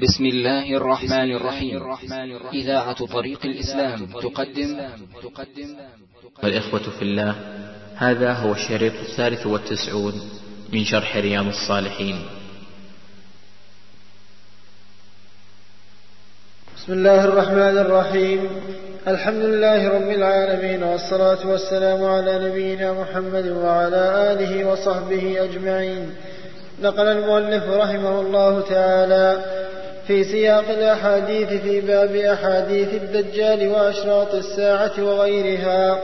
بسم الله الرحمن الرحيم. إذاعة طريق الإسلام تقدم. والإخوة في الله هذا هو الشريط الثالث والتسعون من شرح رياض الصالحين. بسم الله الرحمن الرحيم. الحمد لله رب العالمين والصلاة والسلام على نبينا محمد وعلى آله وصحبه أجمعين. نقل المؤلف رحمه الله تعالى في سياق الأحاديث في باب أحاديث الدجال وأشراط الساعة وغيرها.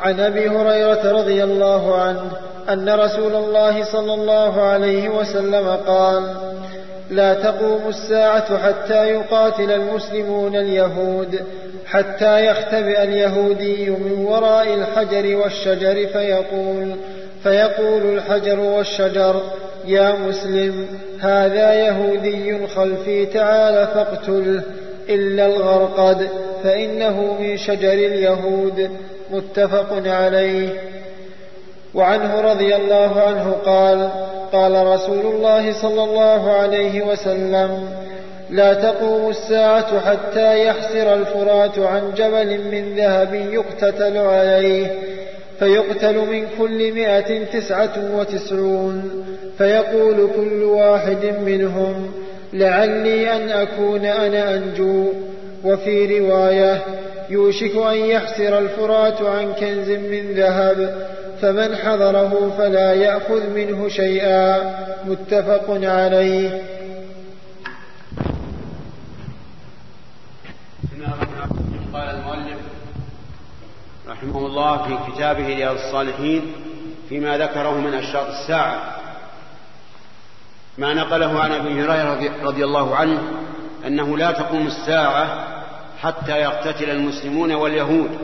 عن, أبي هريرة رضي الله عنه أن رسول الله صلى الله عليه وسلم قال لا تقوم الساعة حتى يقاتل المسلمون اليهود حتى يختبئ اليهودي من وراء الحجر والشجر فيقول فيقول الحجر والشجر يا مسلم هذا يهودي خلفي تعال فاقتله إلا الغرقد فإنه من شجر اليهود. متفق عليه. وعنه رضي الله عنه قال قال رسول الله صلى الله عليه وسلم لا تقوم الساعة حتى يحسر الفرات عن جبل من ذهب يقتتل عليه فيقتل من كل مائة تسعة وتسعون فيقول كل واحد منهم لعلي أن أكون أنا أنجو وفي رواية يوشك أن يحسر الفرات عن كنز من ذهب فمن حضره فلا يأخذ منه شيئا متفق عليه قال المؤلف رحمه الله في كتابه رياض الصالحين فيما ذكره من أشراط الساعة. ما نقله عن أبي هريرة رضي الله عنه أنه لا تقوم الساعة حتى يقتتل المسلمون واليهود.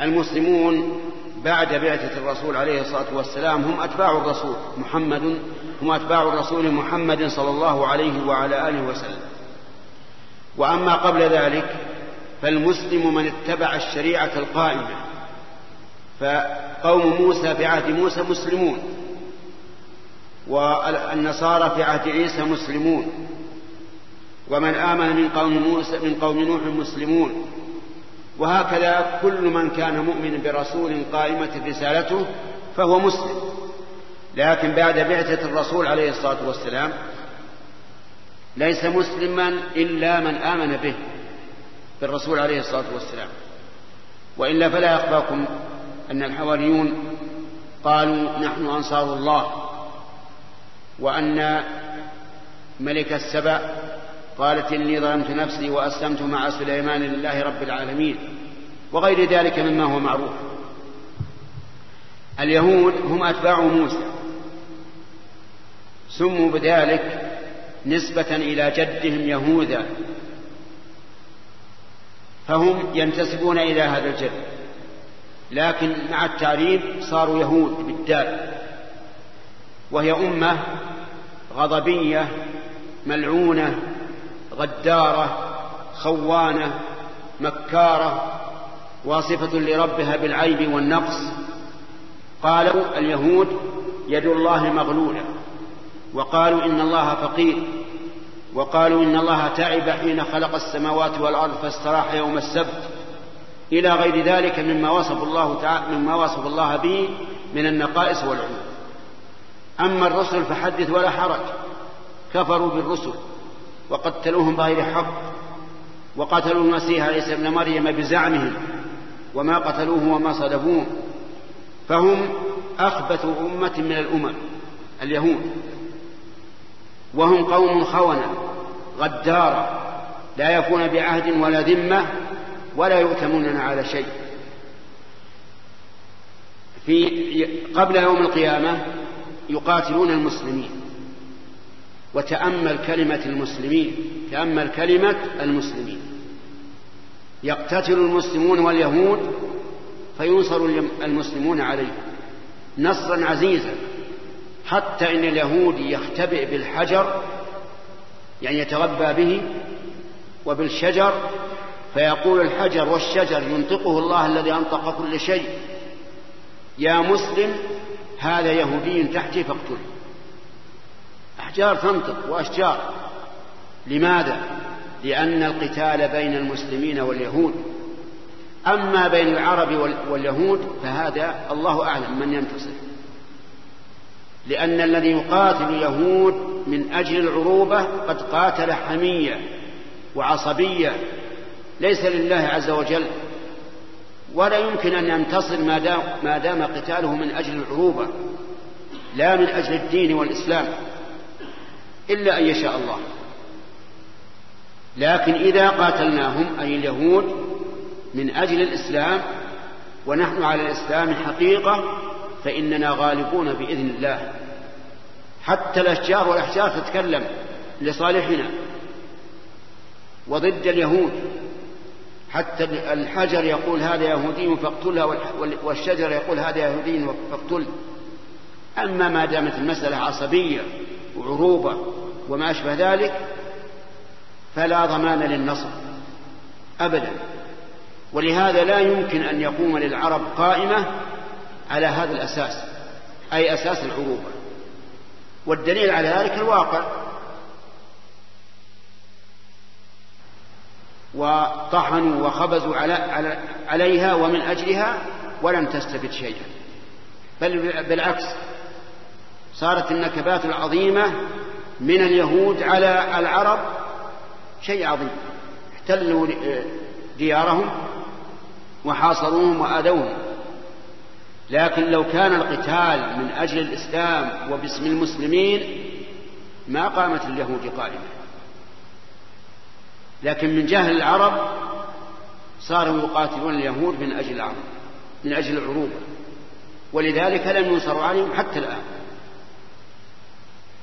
المسلمون بعد بعثة الرسول عليه الصلاة والسلام هم أتباع الرسول محمد هم أتباع الرسول محمد صلى الله عليه وعلى آله وسلم. وأما قبل ذلك فالمسلم من اتبع الشريعة القائمة. فقوم موسى في عهد موسى مسلمون. والنصارى في عهد عيسى مسلمون. ومن آمن من قوم موسى من قوم نوح مسلمون. وهكذا كل من كان مؤمنا برسول قائمة رسالته فهو مسلم. لكن بعد بعثة الرسول عليه الصلاة والسلام ليس مسلما إلا من آمن به. بالرسول عليه الصلاة والسلام. وإلا فلا يخفاكم أن الحواريون قالوا نحن أنصار الله وأن ملك السبع قالت إني ظلمت نفسي وأسلمت مع سليمان لله رب العالمين وغير ذلك مما هو معروف. اليهود هم أتباع موسى سموا بذلك نسبة إلى جدهم يهوذا فهم ينتسبون إلى هذا الجد لكن مع التعريب صاروا يهود بالدال وهي أمة غضبية ملعونة غدارة خوانة مكارة واصفة لربها بالعيب والنقص. قالوا اليهود يد الله مغلولة. وقالوا إن الله فقير. وقالوا إن الله تعب حين خلق السماوات والأرض فاستراح يوم السبت. إلى غير ذلك مما وصف الله تعالى مما وصف الله به من النقائص والعيوب. أما الرسل فحدث ولا حرج. كفروا بالرسل. وقتلوهم بغير حق. وقتلوا المسيح عيسى ابن مريم بزعمهم. وما قتلوه وما صلبوه فهم أخبث أمة من الأمم اليهود. وهم قوم خونة. غدارة. لا يكون بعهد ولا ذمة ولا يؤتمنون على شيء. في قبل يوم القيامة يقاتلون المسلمين. وتأمل كلمة المسلمين تأمل كلمة المسلمين. يقتتل المسلمون واليهود فينصر المسلمون عليه. نصرا عزيزا حتى إن اليهود يختبئ بالحجر يعني يتغبى به وبالشجر فيقول الحجر والشجر ينطقه الله الذي أنطق كل شيء. يا مسلم هذا يهودي تحتي فاقتله. أحجار تنطق وأشجار. لماذا؟ لأن القتال بين المسلمين واليهود. أما بين العرب واليهود فهذا الله أعلم من ينتصر. لأن الذي يقاتل اليهود من أجل العروبة قد قاتل حمية وعصبية. ليس لله عز وجل. ولا يمكن أن ينتصر ما دام, ما دام قتاله من أجل العروبة لا من أجل الدين والإسلام إلا أن يشاء الله. لكن إذا قاتلناهم أي اليهود من أجل الإسلام ونحن على الإسلام حقيقة فإننا غالبون بإذن الله. حتى الأشجار والأحجار تتكلم لصالحنا وضد اليهود. حتى الحجر يقول هذا يهودي فاقتلها والشجر يقول هذا يهودي فاقتل أما ما دامت المسألة عصبية وعروبة وما أشبه ذلك فلا ضمان للنصر أبدا. ولهذا لا يمكن أن يقوم للعرب قائمة على هذا الأساس أي أساس العروبة. والدليل على ذلك الواقع. وطحنوا وخبزوا على عليها ومن أجلها ولم تستفد شيئا. بل بالعكس صارت النكبات العظيمة من اليهود على العرب شيء عظيم. احتلوا ديارهم وحاصروهم وآذوهم. لكن لو كان القتال من أجل الإسلام وباسم المسلمين ما قامت اليهود قائمة. لكن من جهل العرب صاروا يقاتلون اليهود من أجل العرب من أجل العروبة ولذلك لم ينصروا عليهم حتى الآن.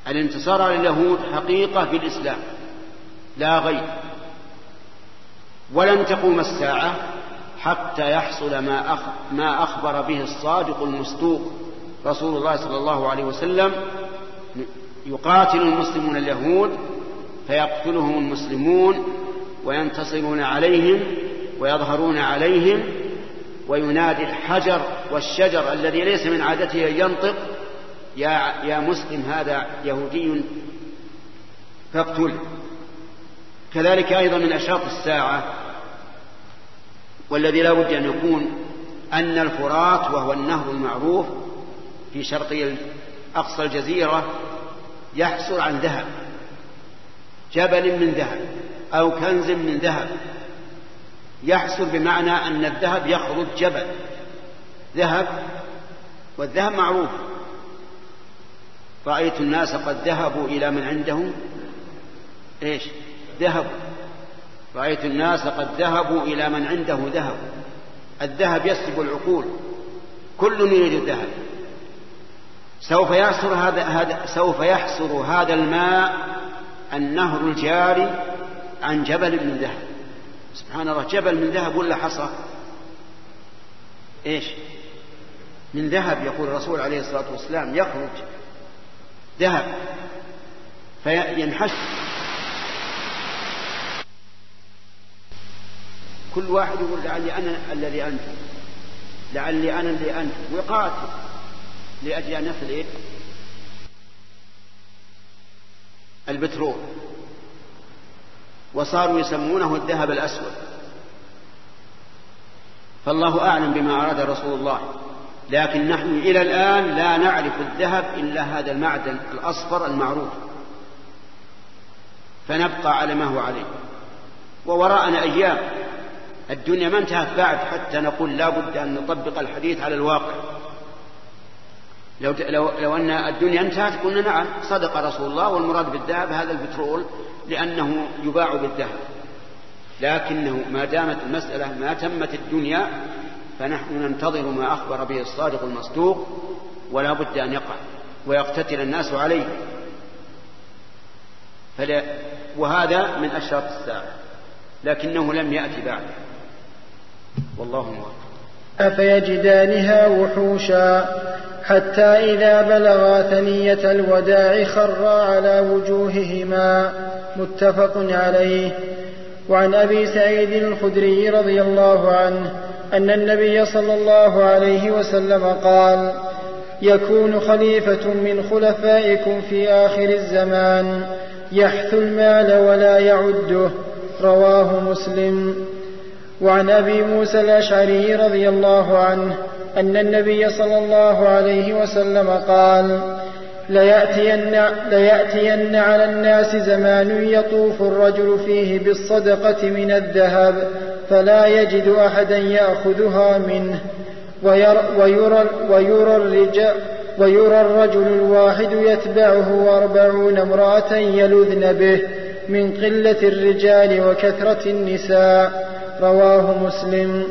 الانتصار على اليهود حقيقة في الإسلام لا غير. ولن تقوم الساعة حتى يحصل ما ما أخبر به الصادق المصدوق. رسول الله صلى الله عليه وسلم يقاتل المسلمون اليهود فيقتلهم المسلمون وينتصرون عليهم ويظهرون عليهم وينادي الحجر والشجر الذي ليس من عادته أن ينطق يا يا مسلم هذا يهودي فاقتله كذلك أيضا من أشراط الساعة. والذي لا بد أن يكون أن الفرات وهو النهر المعروف في شرقي أقصى الجزيرة يحصل عن ذهب جبل من ذهب أو كنز من ذهب. يحصل بمعنى أن الذهب يخرج جبل ذهب والذهب معروف. رأيت الناس قد ذهبوا إلى من عندهم؟ إيش؟ ذهبوا. رأيت الناس قد ذهبوا إلى من عنده ذهب. الذهب يسلب العقول. كل يريد الذهب. سوف يحصر هذا, هذا سوف يحصر هذا الماء النهر الجاري عن جبل من ذهب. سبحان الله جبل من ذهب ولا حصى؟ إيش؟ من ذهب يقول الرسول عليه الصلاة والسلام يخرج ذهب. فينحش كل واحد يقول لعلي أنا الذي أنت لعلي أنا الذي أنت. ويقاتل لأجل أن يصل إيه؟ البترول. وصاروا يسمونه الذهب الأسود. فالله أعلم بما أراد رسول الله. لكن نحن إلى الآن لا نعرف الذهب إلا هذا المعدن الأصفر المعروف. فنبقى على ما هو عليه. ووراءنا أيام. الدنيا ما انتهت بعد حتى نقول لا بد أن نطبق الحديث على الواقع. لو, لو, لو أن الدنيا انتهت قلنا نعم صدق رسول الله والمراد بالذهب هذا البترول لأنه يباع بالذهب. لكنه ما دامت المسألة ما تمت الدنيا فنحن ننتظر ما أخبر به الصادق المصدوق ولا بد أن يقع ويقتتل الناس عليه. فلا وهذا من أشراط الساعة لكنه لم يأتي بعد. والله موفق أفيجدانها وحوشا حتى إذا بلغا ثنية الوداع خرا على وجوههما متفق عليه. وعن أبي سعيد الخدري رضي الله عنه أن النبي صلى الله عليه وسلم قال يكون خليفة من خلفائكم في آخر الزمان يحث المال ولا يعده. رواه مسلم. وعن أبي موسى الأشعري رضي الله عنه أن النبي صلى الله عليه وسلم قال ليأتين, ليأتين على الناس زمان يطوف الرجل فيه بالصدقة من الذهب فلا يجد أحدا يأخذها منه ويرى, ويرى, ويرى الرجال ويرى الرجل الواحد يتبعه أربعون امرأة يلذن به من قلة الرجال وكثرة النساء. رواه مسلم.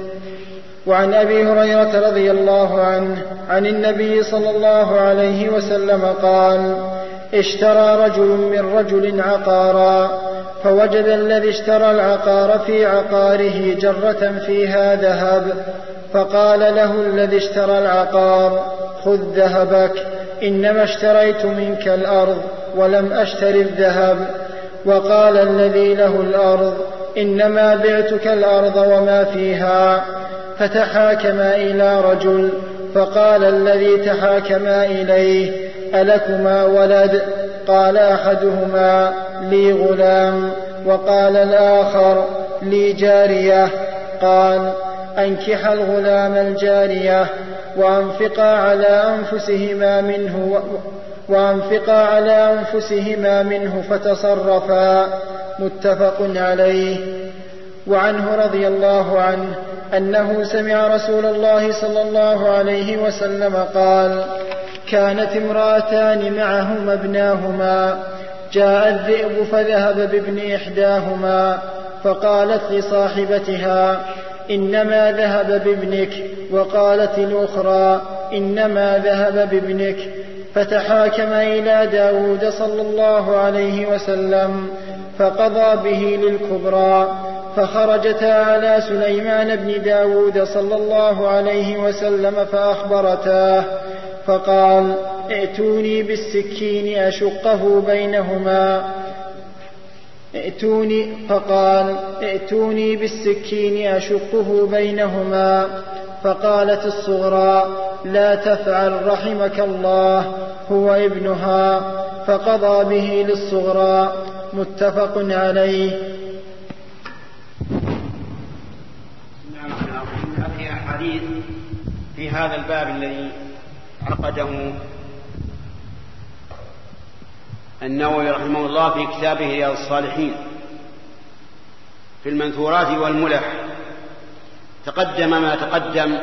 وعن أبي هريرة رضي الله عنه عن النبي صلى الله عليه وسلم قال اشترى رجل من رجل عقارا فوجد الذي اشترى العقار في عقاره جرة فيها ذهب فقال له الذي اشترى العقار خذ ذهبك إنما اشتريت منك الأرض ولم اشتر الذهب وقال الذي له الأرض إنما بعتك الأرض وما فيها فتحاكما إلى رجل فقال الذي تحاكما إليه ألكما ولد؟ قال أحدهما لي غلام. وقال الآخر لي جارية. قال أنكح الغلام الجارية وأنفقا على أنفسهما منه وأنفقا على أنفسهما منه فتصرفا. متفق عليه. وعنه رضي الله عنه أنه سمع رسول الله صلى الله عليه وسلم قال كانت امرأتان معهما ابناهما جاء الذئب فذهب بابن إحداهما فقالت لصاحبتها إنما ذهب بابنك وقالت الأخرى إنما ذهب بابنك فتحاكم إلى داود صلى الله عليه وسلم. فقضى به للكبرى فخرجتا على سليمان بن داود صلى الله عليه وسلم فأخبرتاه فقال ائتوني بالسكين أشقه بينهما. ائتوني فقال ائتوني بالسكين أشقه بينهما. فقالت الصغرى لا تفعل رحمك الله هو ابنها. فقضى به للصغرى. متفق عليه. أحاديث في هذا الباب الذي عقده النووي رحمه الله في كتابه رياض الصالحين. في المنثورات والملح تقدم ما تقدم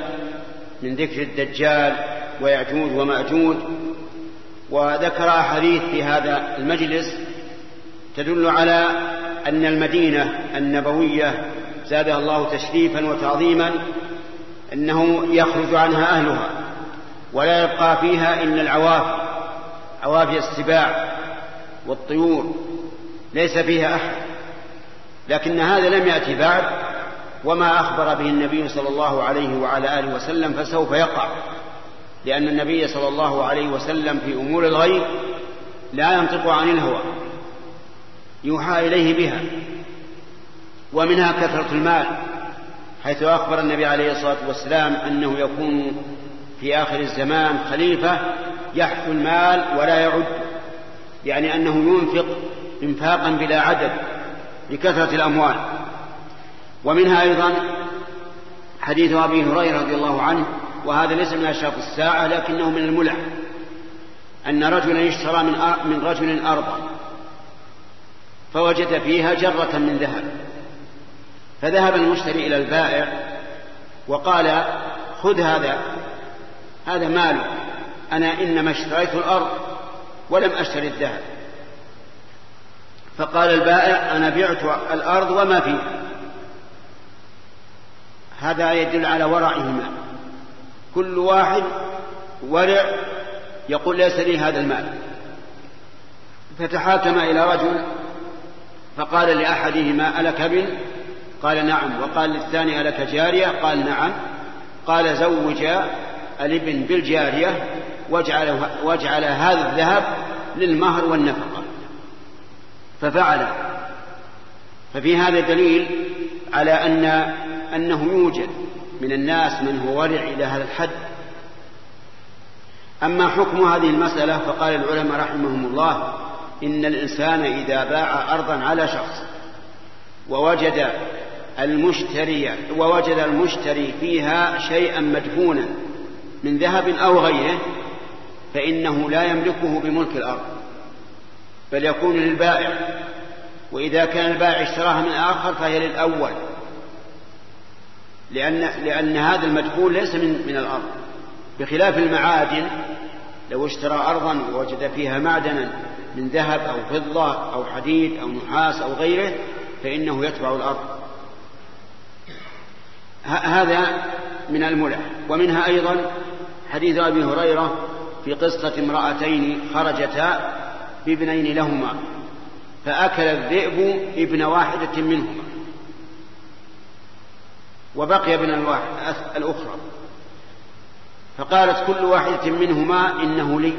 من ذكر الدجال ويعجوج ومأجوج وذكر أحاديث في هذا المجلس تدل على أن المدينة النبوية زادها الله تشريفا وتعظيما أنه يخرج عنها أهلها ولا يبقى فيها إلا العوافي عوافي السباع والطيور ليس فيها أحد. لكن هذا لم يأتي بعد وما أخبر به النبي صلى الله عليه وعلى آله وسلم فسوف يقع لأن النبي صلى الله عليه وسلم في أمور الغيب لا ينطق عن الهوى. يوحى إليه بها ومنها كثرة المال حيث أخبر النبي عليه الصلاة والسلام أنه يكون في آخر الزمان خليفة يحث المال ولا يعد يعني أنه ينفق إنفاقا بلا عدد لكثرة الأموال. ومنها أيضا حديث أبي هريرة رضي الله عنه وهذا ليس من أشراف الساعة لكنه من الملح أن رجلا اشترى من من رجل أرضا فوجد فيها جرة من ذهب. فذهب المشتري إلى البائع وقال خذ هذا هذا مالك أنا إنما اشتريت الأرض ولم أشتري الذهب. فقال البائع أنا بعت الأرض وما فيها. هذا يدل على ورعهما. كل واحد ورع يقول ليس لي هذا المال. فتحاكم إلى رجل فقال لأحدهما ألك ابن قال نعم. وقال للثاني ألك جارية؟ قال نعم. قال زوج الابن بالجارية واجعل, واجعل هذا الذهب للمهر والنفقة. ففعل. ففي هذا دليل على أن أنه يوجد من الناس من هو ورع إلى هذا الحد. أما حكم هذه المسألة فقال العلماء رحمهم الله إن الإنسان إذا باع أرضا على شخص ووجد المشتري ووجد المشتري فيها شيئا مدفونا من ذهب أو غيره فإنه لا يملكه بملك الأرض بل يكون للبائع. وإذا كان البائع اشتراها من آخر فهي للأول لأن, لأن هذا المدفون ليس من, من الأرض. بخلاف المعادن لو اشترى أرضا ووجد فيها معدنا من ذهب أو فضة أو حديد أو نحاس أو غيره فإنه يتبع الأرض. هذا من الملح. ومنها أيضا حديث أبي هريرة في قصة امرأتين خرجتا بابنين لهما فأكل الذئب ابن واحدة منهما وبقي ابن الأخرى. فقالت كل واحدة منهما إنه لي.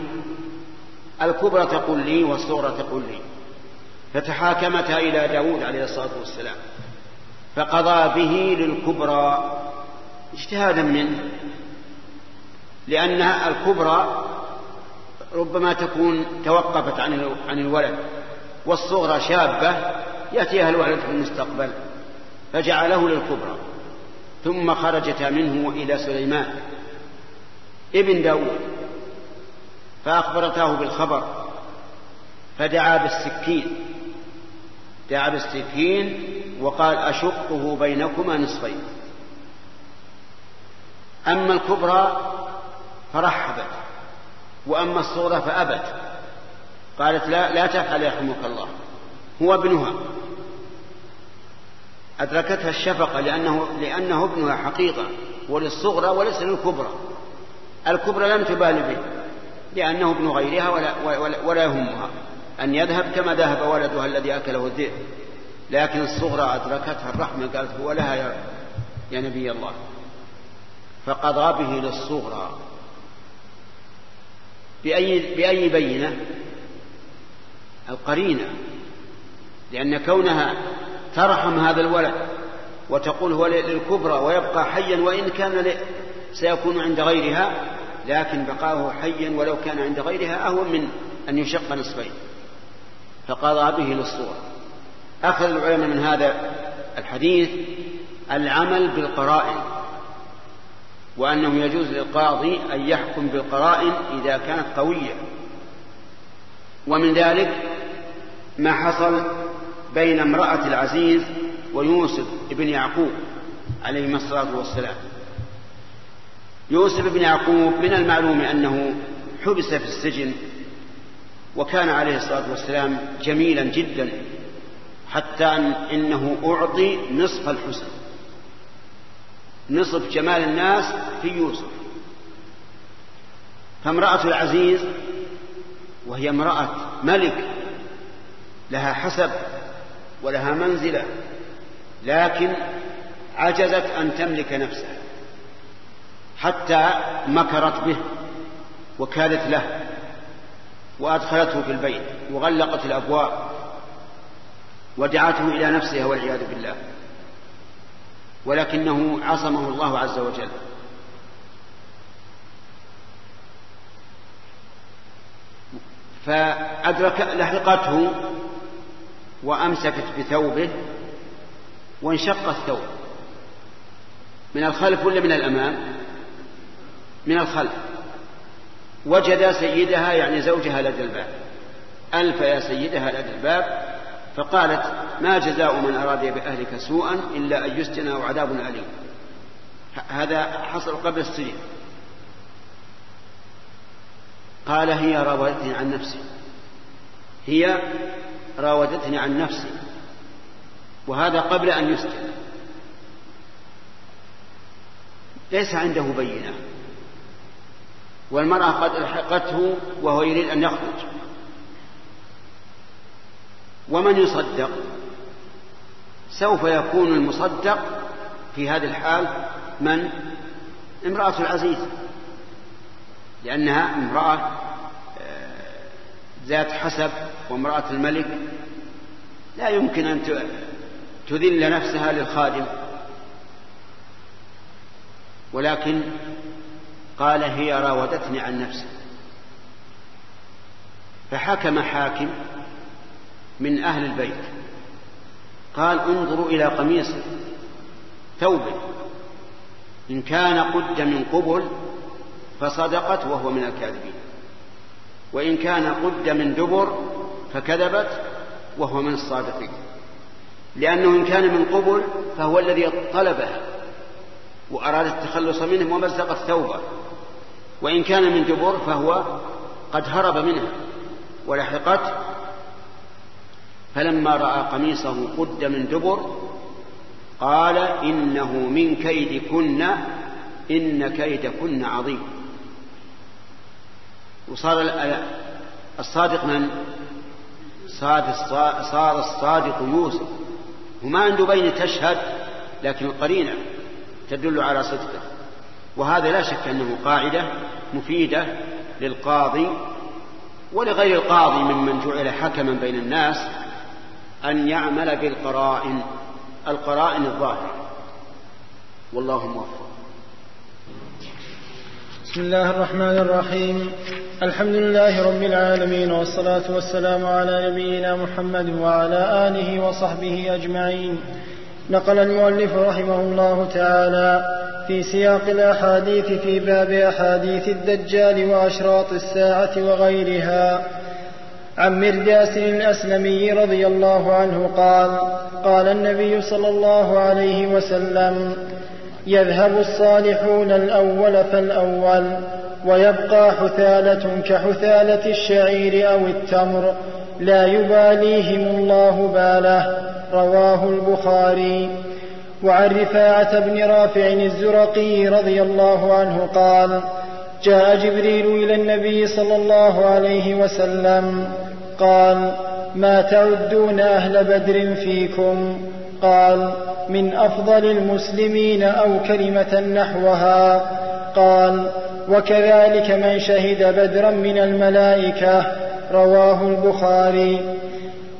الكبرى تقول لي والصغرى تقول لي. فتحاكمتا إلى داود عليه الصلاة والسلام. فقضى به للكبرى اجتهادا منه. لأن الكبرى ربما تكون توقفت عن عن الولد والصغرى شابة يأتيها الولد في المستقبل فجعله للكبرى. ثم خرجتا منه إلى سليمان ابن داود. فأخبرته بالخبر فدعا بالسكين. دعا بالسكين وقال أشقه بينكما نصفين. أما الكبرى فرحبت وأما الصغرى فأبت. قالت لا لا تفعل يرحمك الله هو ابنها. أدركتها الشفقة لأنه لأنه ابنها حقيقة وللصغرى وليس للكبرى. الكبرى لم تبال به. لأنه ابن غيرها ولا, ولا, ولا يهمها. أن يذهب كما ذهب ولدها الذي أكله الذئب. لكن الصغرى أدركتها الرحمة قالت هو لها يا, يا نبي الله. فقضى به للصغرى. بأي, بأي بينة؟ القرينة. لأن كونها ترحم هذا الولد وتقول هو للكبرى ويبقى حيا وإن كان سيكون عند غيرها لكن بقاؤه حيا ولو كان عند غيرها أهون من أن يشق نصفين. فقضى به للصورة أخذ العلماء من هذا الحديث العمل بالقرائن وأنه يجوز للقاضي أن يحكم بالقرائن إذا كانت قوية. ومن ذلك ما حصل بين امرأة العزيز ويوسف بن يعقوب عليهما الصلاة والسلام. يوسف بن يعقوب من المعلوم أنه حبس في السجن وكان عليه الصلاة والسلام جميلا جدا حتى أن إنه أعطي نصف الحسن نصف جمال الناس في يوسف. فامرأة العزيز وهي امرأة ملك لها حسب ولها منزلة لكن عجزت أن تملك نفسها. حتى مكرت به وكادت له وأدخلته في البيت وغلقت الأبواب ودعته إلى نفسها والعياذ بالله. ولكنه عصمه الله عز وجل. فأدرك لحقته وأمسكت بثوبه وانشق الثوب. من الخلف ولا من الأمام؟ من الخلف. وجد سيدها يعني زوجها لدى الباب. ألف يا سيدها لدى الباب. فقالت ما جزاء من أراد بأهلك سوءا إلا أن يسجن أو عذاب أليم هذا حصل قبل السجن. قال هي راودتني عن نفسي. هي راودتني عن نفسي. وهذا قبل أن يسجن. ليس عنده بينة. والمرأة قد ألحقته وهو يريد أن يخرج. ومن يصدق؟ سوف يكون المصدق في هذه الحال من؟ امرأة العزيز. لأنها امرأة آه، ذات حسب وامرأة الملك. لا يمكن أن تذل نفسها للخادم. ولكن قال هي راودتني عن نفسي. فحكم حاكم من أهل البيت. قال انظروا إلى قميصه ثوبه إن كان قد من قبل فصدقت وهو من الكاذبين. وإن كان قد من دبر فكذبت وهو من الصادقين. لأنه إن كان من قبل فهو الذي طلبه وأراد التخلص منه ومزق الثوب. وإن كان من دبر فهو قد هرب منها ولحقت. فلما رأى قميصه قد من دبر قال إنه من كيدكن إن كيدكن عظيم. وصار الصادق من؟ صار الصادق يوسف. وما عنده بين تشهد لكن القرينة تدل على صدقه. وهذا لا شك أنه قاعدة مفيدة للقاضي ولغير القاضي ممن جعل حكما بين الناس أن يعمل بالقرائن القرائن الظاهرة. والله موفق. بسم الله الرحمن الرحيم. الحمد لله رب العالمين والصلاة والسلام على نبينا محمد وعلى آله وصحبه أجمعين. نقل المؤلف رحمه الله تعالى في سياق الأحاديث في باب أحاديث الدجال وأشراط الساعة وغيرها. عن مرداس الأسلمي رضي الله عنه قال قال النبي صلى الله عليه وسلم يذهب الصالحون الأول فالأول ويبقى حثالة كحثالة الشعير أو التمر لا يباليهم الله باله. رواه البخاري. وعن رفاعة بن رافع الزرقي رضي الله عنه قال جاء جبريل إلى النبي صلى الله عليه وسلم قال ما تعدون أهل بدر فيكم؟ قال من أفضل المسلمين أو كلمة نحوها؟ قال وكذلك من شهد بدرا من الملائكة؟ رواه البخاري.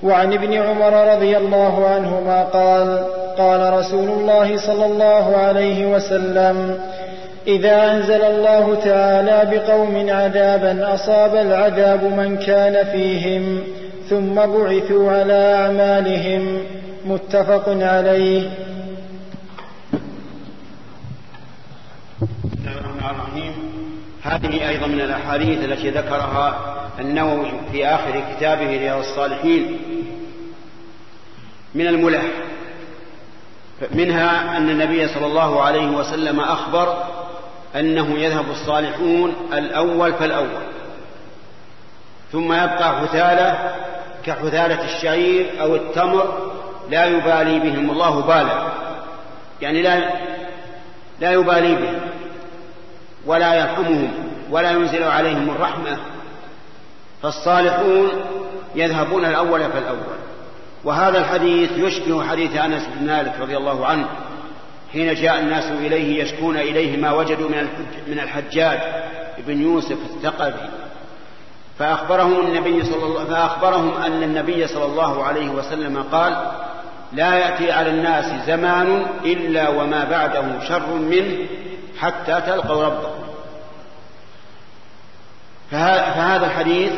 وعن ابن عمر رضي الله عنهما قال قال رسول الله صلى الله عليه وسلم إذا أنزل الله تعالى بقوم عذابا أصاب العذاب من كان فيهم ثم بعثوا على أعمالهم. متفق عليه. هذه أيضا من الأحاديث التي ذكرها النووي في آخر كتابه رياض الصالحين. من الملح. منها أن النبي صلى الله عليه وسلم أخبر أنه يذهب الصالحون الأول فالأول. ثم يبقى حثالة كحثالة الشعير أو التمر لا يبالي بهم الله بالا يعني لا لا يبالي بهم ولا يرحمهم ولا ينزل عليهم الرحمة. فالصالحون يذهبون الأول فالأول. وهذا الحديث يشبه حديث أنس بن مالك رضي الله عنه حين جاء الناس إليه يشكون إليه ما وجدوا من الحجاج بن يوسف الثقفي. فأخبرهم النبي صلى الله فأخبرهم أن النبي صلى الله عليه وسلم قال لا يأتي على الناس زمان إلا وما بعده شر منه حتى تلقوا ربكم. فهذا الحديث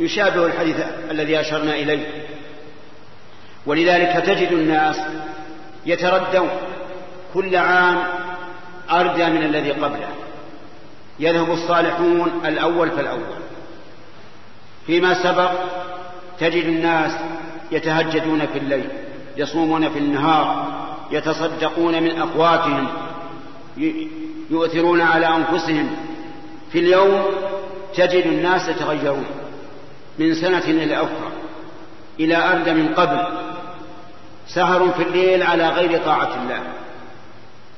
يشابه الحديث الذي أشرنا إليه. ولذلك تجد الناس يتردون كل عام أردى من الذي قبله. يذهب الصالحون الأول فالأول. فيما سبق تجد الناس يتهجدون في الليل يصومون في النهار يتصدقون من أقواتهم يؤثرون على أنفسهم. في اليوم تجد الناس يتغيرون من سنة إلى أخرى إلى أرد من قبل. سهر في الليل على غير طاعة الله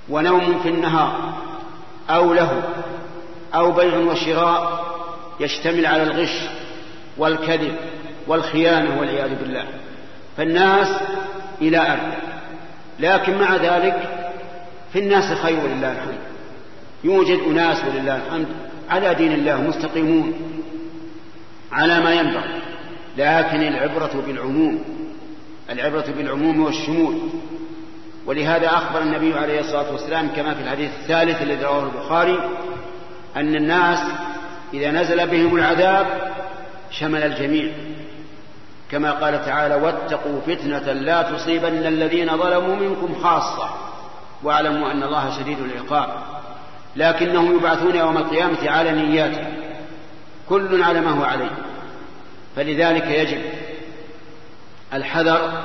ونوم في النهار أو له أو بيع وشراء يشتمل على الغش والكذب والخيانة والعياذ بالله. فالناس إلى أرد لكن مع ذلك في الناس خير ولله الحمد. يوجد أناس ولله الحمد على دين الله مستقيمون على ما ينبغي لكن العبرة بالعموم العبرة بالعموم والشمول. ولهذا أخبر النبي عليه الصلاة والسلام كما في الحديث الثالث الذي رواه البخاري أن الناس إذا نزل بهم العذاب شمل الجميع. كما قال تعالى واتقوا فتنة لا تصيبن الذين ظلموا منكم خاصة واعلموا أن الله شديد العقاب. لكنهم يبعثون يوم القيامة على نياتهم. كل على ما هو عليه. فلذلك يجب الحذر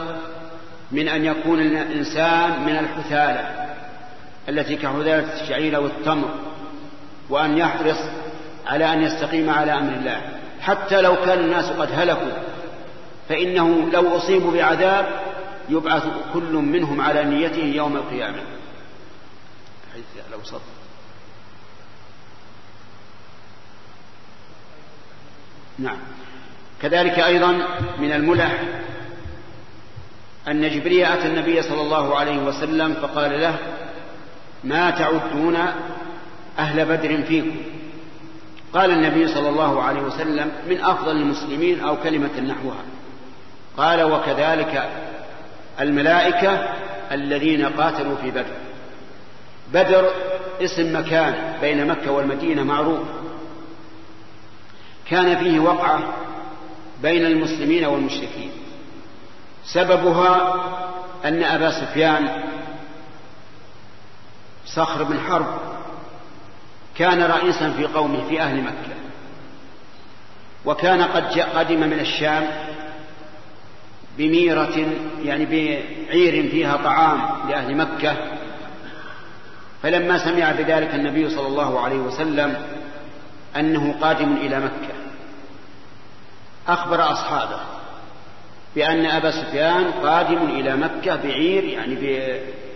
من أن يكون الإنسان من الحثالة التي كحثالة الشعير والتمر وأن يحرص على أن يستقيم على أمر الله. حتى لو كان الناس قد هلكوا فإنه لو أصيبوا بعذاب يبعث كل منهم على نيته يوم القيامة. لو صدق نعم. كذلك أيضا من الملح أن جبريل أتى النبي صلى الله عليه وسلم فقال له ما تعدون أهل بدر فيكم؟ قال النبي صلى الله عليه وسلم من أفضل المسلمين أو كلمة نحوها. قال وكذلك الملائكة الذين قاتلوا في بدر. بدر اسم مكان بين مكة والمدينة معروف. كان فيه وقعة بين المسلمين والمشركين. سببها أن أبا سفيان صخر بن حرب كان رئيسا في قومه في أهل مكة وكان قد قدم من الشام بميرة يعني بعير فيها طعام لأهل مكة. فلما سمع بذلك النبي صلى الله عليه وسلم أنه قادم إلى مكة أخبر أصحابه بأن أبا سفيان قادم إلى مكة بعير يعني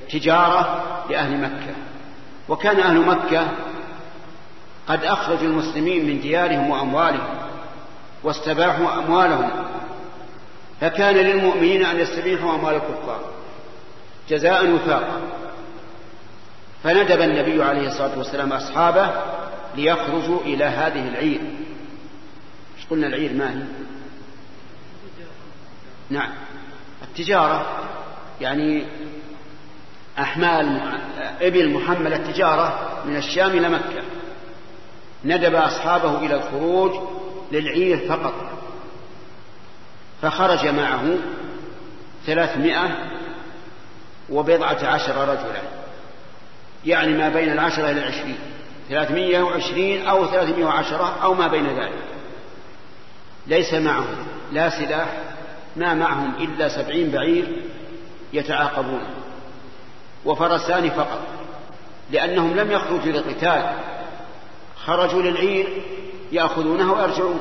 بتجارة لأهل مكة. وكان أهل مكة قد أخرجوا المسلمين من ديارهم وأموالهم واستباحوا أموالهم. فكان للمؤمنين أن يستبيحوا أموال الكفار جزاء وفاقا. فندب النبي عليه الصلاة والسلام أصحابه ليخرجوا إلى هذه العير. إيش قلنا العير ما هي؟ نعم. التجارة يعني أحمال إبل محملة التجارة من الشام إلى مكة. ندب أصحابه إلى الخروج للعير فقط. فخرج معه ثلاثمائة وبضعة عشر رجلا. يعني ما بين العشرة إلى العشرين. ثلاثمائة وعشرين أو ثلاثمائة وعشرة أو ما بين ذلك. ليس معهم لا سلاح ما معهم إلا سبعين بعير يتعاقبون. وفرسان فقط لأنهم لم يخرجوا للقتال. خرجوا للعير يأخذونها ويرجعون.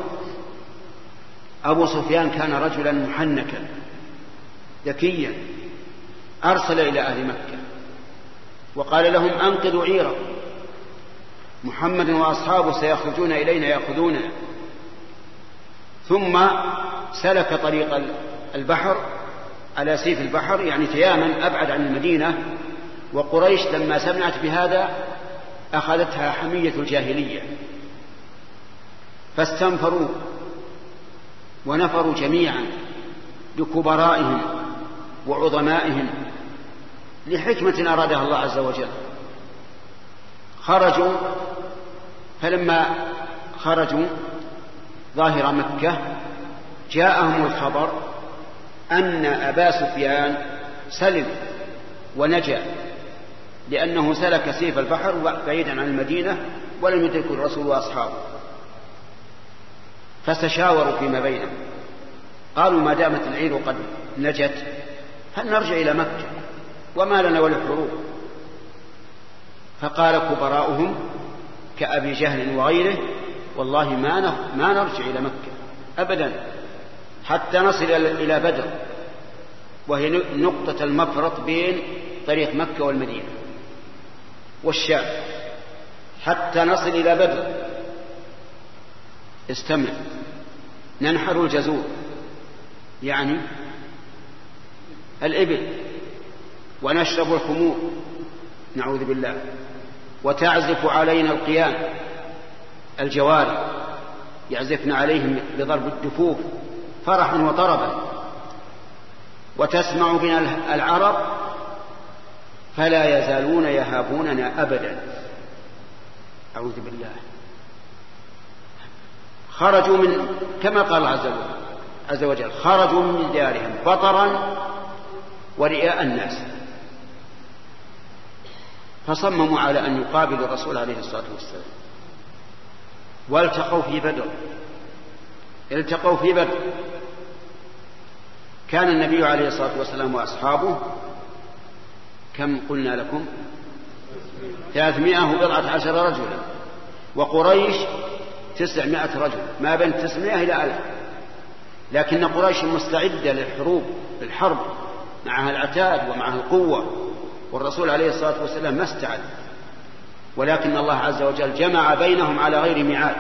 أبو سفيان كان رجلا محنكا ذكيا أرسل إلى أهل مكة. وقال لهم أنقذوا عيرا محمد وأصحابه سيخرجون إلينا يأخذوننا. ثم سلك طريق البحر على سيف البحر يعني تياما أبعد عن المدينة. وقريش لما سمعت بهذا أخذتها حمية الجاهلية. فاستنفروا ونفروا جميعا لكبرائهم وعظمائهم لحكمة أرادها الله عز وجل. خرجوا فلما خرجوا ظاهر مكة جاءهم الخبر أن أبا سفيان سلم ونجا لأنه سلك سيف البحر بعيدا عن المدينة ولم يدركه الرسول وأصحابه. فتشاوروا فيما بينهم. قالوا ما دامت العير قد نجت هل نرجع إلى مكة؟ وما لنا وللحروب؟ فقال كبراؤهم كأبي جهل وغيره والله ما ما نرجع إلى مكة أبدا حتى نصل إلى بدر وهي نقطة المفرط بين طريق مكة والمدينة والشام. حتى نصل إلى بدر استمع. ننحر الجزور يعني الإبل ونشرب الخمور نعوذ بالله وتعزف علينا القيام. الجواري يعزفن عليهم بضرب الدفوف فرحا وطربا وتسمع بنا العرب فلا يزالون يهابوننا أبدا. أعوذ بالله. خرجوا من كما قال عز وجل عز وجل خرجوا من ديارهم بطرا ورئاء الناس. فصمموا على أن يقابلوا الرسول عليه الصلاة والسلام. والتقوا في بدر. التقوا في بدر. كان النبي عليه الصلاة والسلام وأصحابه كم قلنا لكم؟ ثلاثمائة وبضعة عشر رجلا. وقريش تسعمائة رجل. ما بين تسعمائة إلى ألف. لكن قريش مستعدة للحروب للحرب معها العتاد ومعها القوة. والرسول عليه الصلاة والسلام ما استعد. ولكن الله عز وجل جمع بينهم على غير ميعاد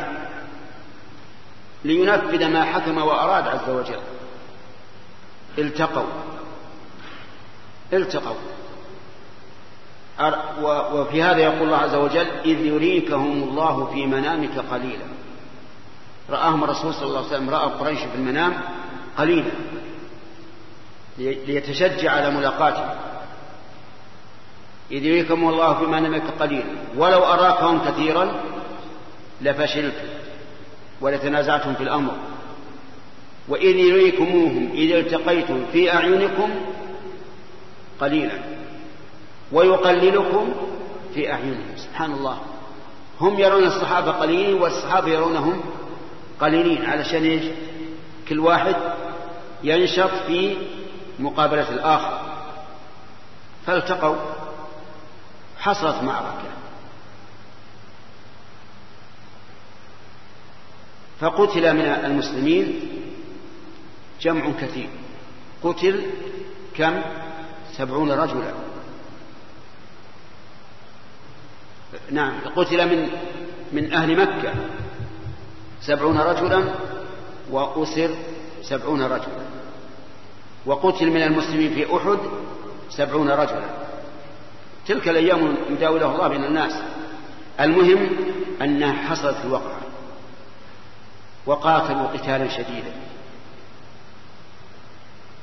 لينفذ ما حكم وأراد عز وجل. التقوا. التقوا. وفي هذا يقول الله عز وجل إذ يريكهم الله في منامك قليلا. رآهم الرسول صلى الله عليه وسلم رأى قريش في المنام قليلا. ليتشجع على ملاقاته إذ يريكم الله في منامك قليلا ولو أراكهم كثيرا لفشلتم ولتنازعتم في الأمر. وإذ يريكموهم إذ التقيتم في أعينكم قليلا. ويقللكم في أعينهم. سبحان الله. هم يرون الصحابة قليلين والصحابة يرونهم قليلين. علشان إيش؟ كل واحد ينشط في مقابلة الآخر. فالتقوا. حصلت معركة. فقتل من المسلمين جمع كثير. قتل كم؟ سبعون رجلا. نعم قتل من من أهل مكة. سبعون رجلا وأسر سبعون رجلا. وقتل من المسلمين في أحد سبعون رجلا. تلك الأيام يداولها الله بين الناس. المهم أنها حصلت الوقعة وقاتلوا قتالا شديدا.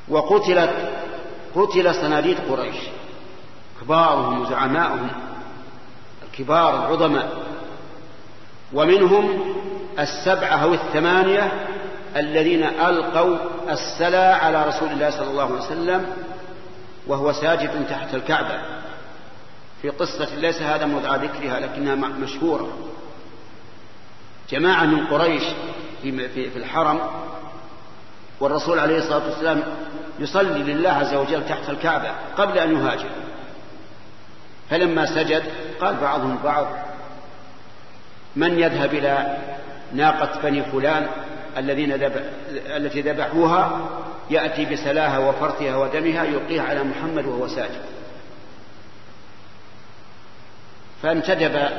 وقتلت قتل صناديد قريش. كبارهم وزعماؤهم. الكبار العظماء. ومنهم السبعة أو الثمانية الذين ألقوا السلا على رسول الله صلى الله عليه وسلم وهو ساجد تحت الكعبة. في قصة ليس هذا موضع ذكرها لكنها مشهورة. جماعة من قريش في, في, الحرم والرسول عليه الصلاة والسلام يصلي لله عز وجل تحت الكعبة قبل أن يهاجر. فلما سجد قال بعضهم بعض من يذهب إلى ناقة بني فلان الذين ذبح التي ذبحوها؟ يأتي بسلاها وفرثها ودمها يلقيها على محمد وهو ساجد. فانتدب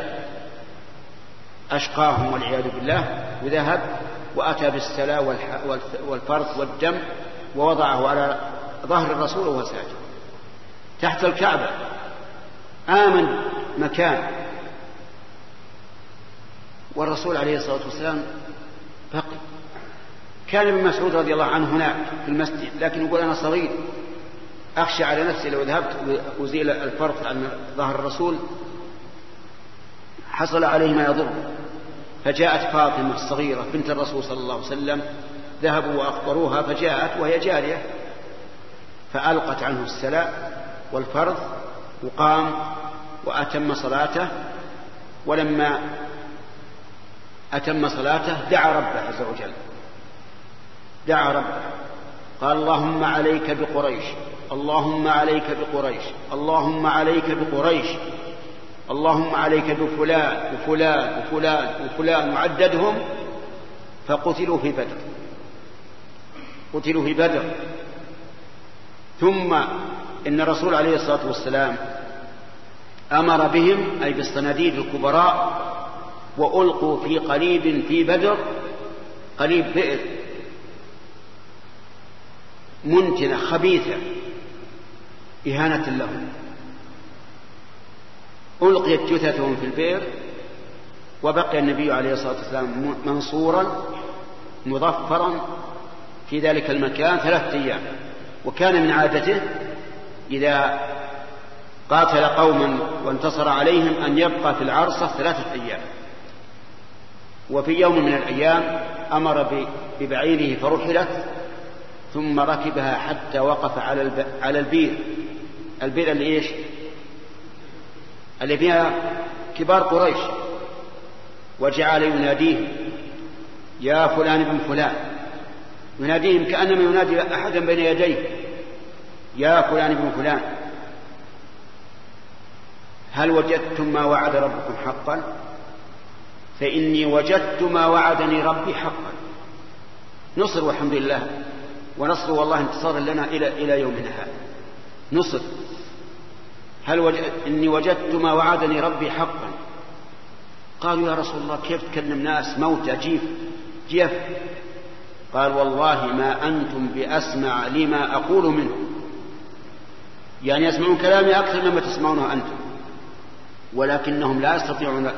أشقاهم والعياذ بالله وذهب وأتى بالسلا والفرث والدم ووضعه على ظهر الرسول وهو ساجد. تحت الكعبة آمن مكان. والرسول عليه الصلاة والسلام بقي كان ابن مسعود رضي الله عنه هناك في المسجد لكن يقول أنا صغير. أخشى على نفسي لو ذهبت وزيل الفرق عن ظهر الرسول حصل عليه ما يضر. فجاءت فاطمة الصغيرة بنت الرسول صلى الله عليه وسلم ذهبوا وأخبروها فجاءت وهي جارية. فألقت عنه السلاء والفرض وقام وأتم صلاته. ولما أتم صلاته دعا ربه عز وجل. دعا ربه. قال اللهم عليك بقريش اللهم عليك بقريش اللهم عليك بقريش. اللهم عليك بفلان وفلان وفلان وفلان وعددهم فقتلوا في بدر. قتلوا في بدر. ثم إن الرسول عليه الصلاة والسلام أمر بهم أي بالصناديد الكبراء وألقوا في قليب في بدر قليب بئر منتنة خبيثة إهانة لهم. ألقيت جثثهم في البئر وبقي النبي عليه الصلاة والسلام منصورا مظفرا في ذلك المكان ثلاثة أيام. وكان من عادته إذا قاتل قوما وانتصر عليهم أن يبقى في العرصة ثلاثة أيام. وفي يوم من الأيام أمر ببعيره فرحلت ثم ركبها حتى وقف على البير البير اللي إيش؟ اللي فيها كبار قريش وجعل يناديهم يا فلان ابن فلان. يناديهم كأنما ينادي أحدا بين يديه يا فلان ابن فلان. هل وجدتم ما وعد ربكم حقا؟ فإني وجدت ما وعدني ربي حقا. نصر والحمد لله ونصر والله انتصار لنا إلى إلى يومنا هذا. نصر. هل وجد إني وجدت ما وعدني ربي حقا. قالوا يا رسول الله كيف تكلم ناس موتى جيف جيف. قال والله ما أنتم بأسمع لما أقول منه. يعني يسمعون كلامي أكثر مما تسمعونه أنتم. ولكنهم لا يستطيعون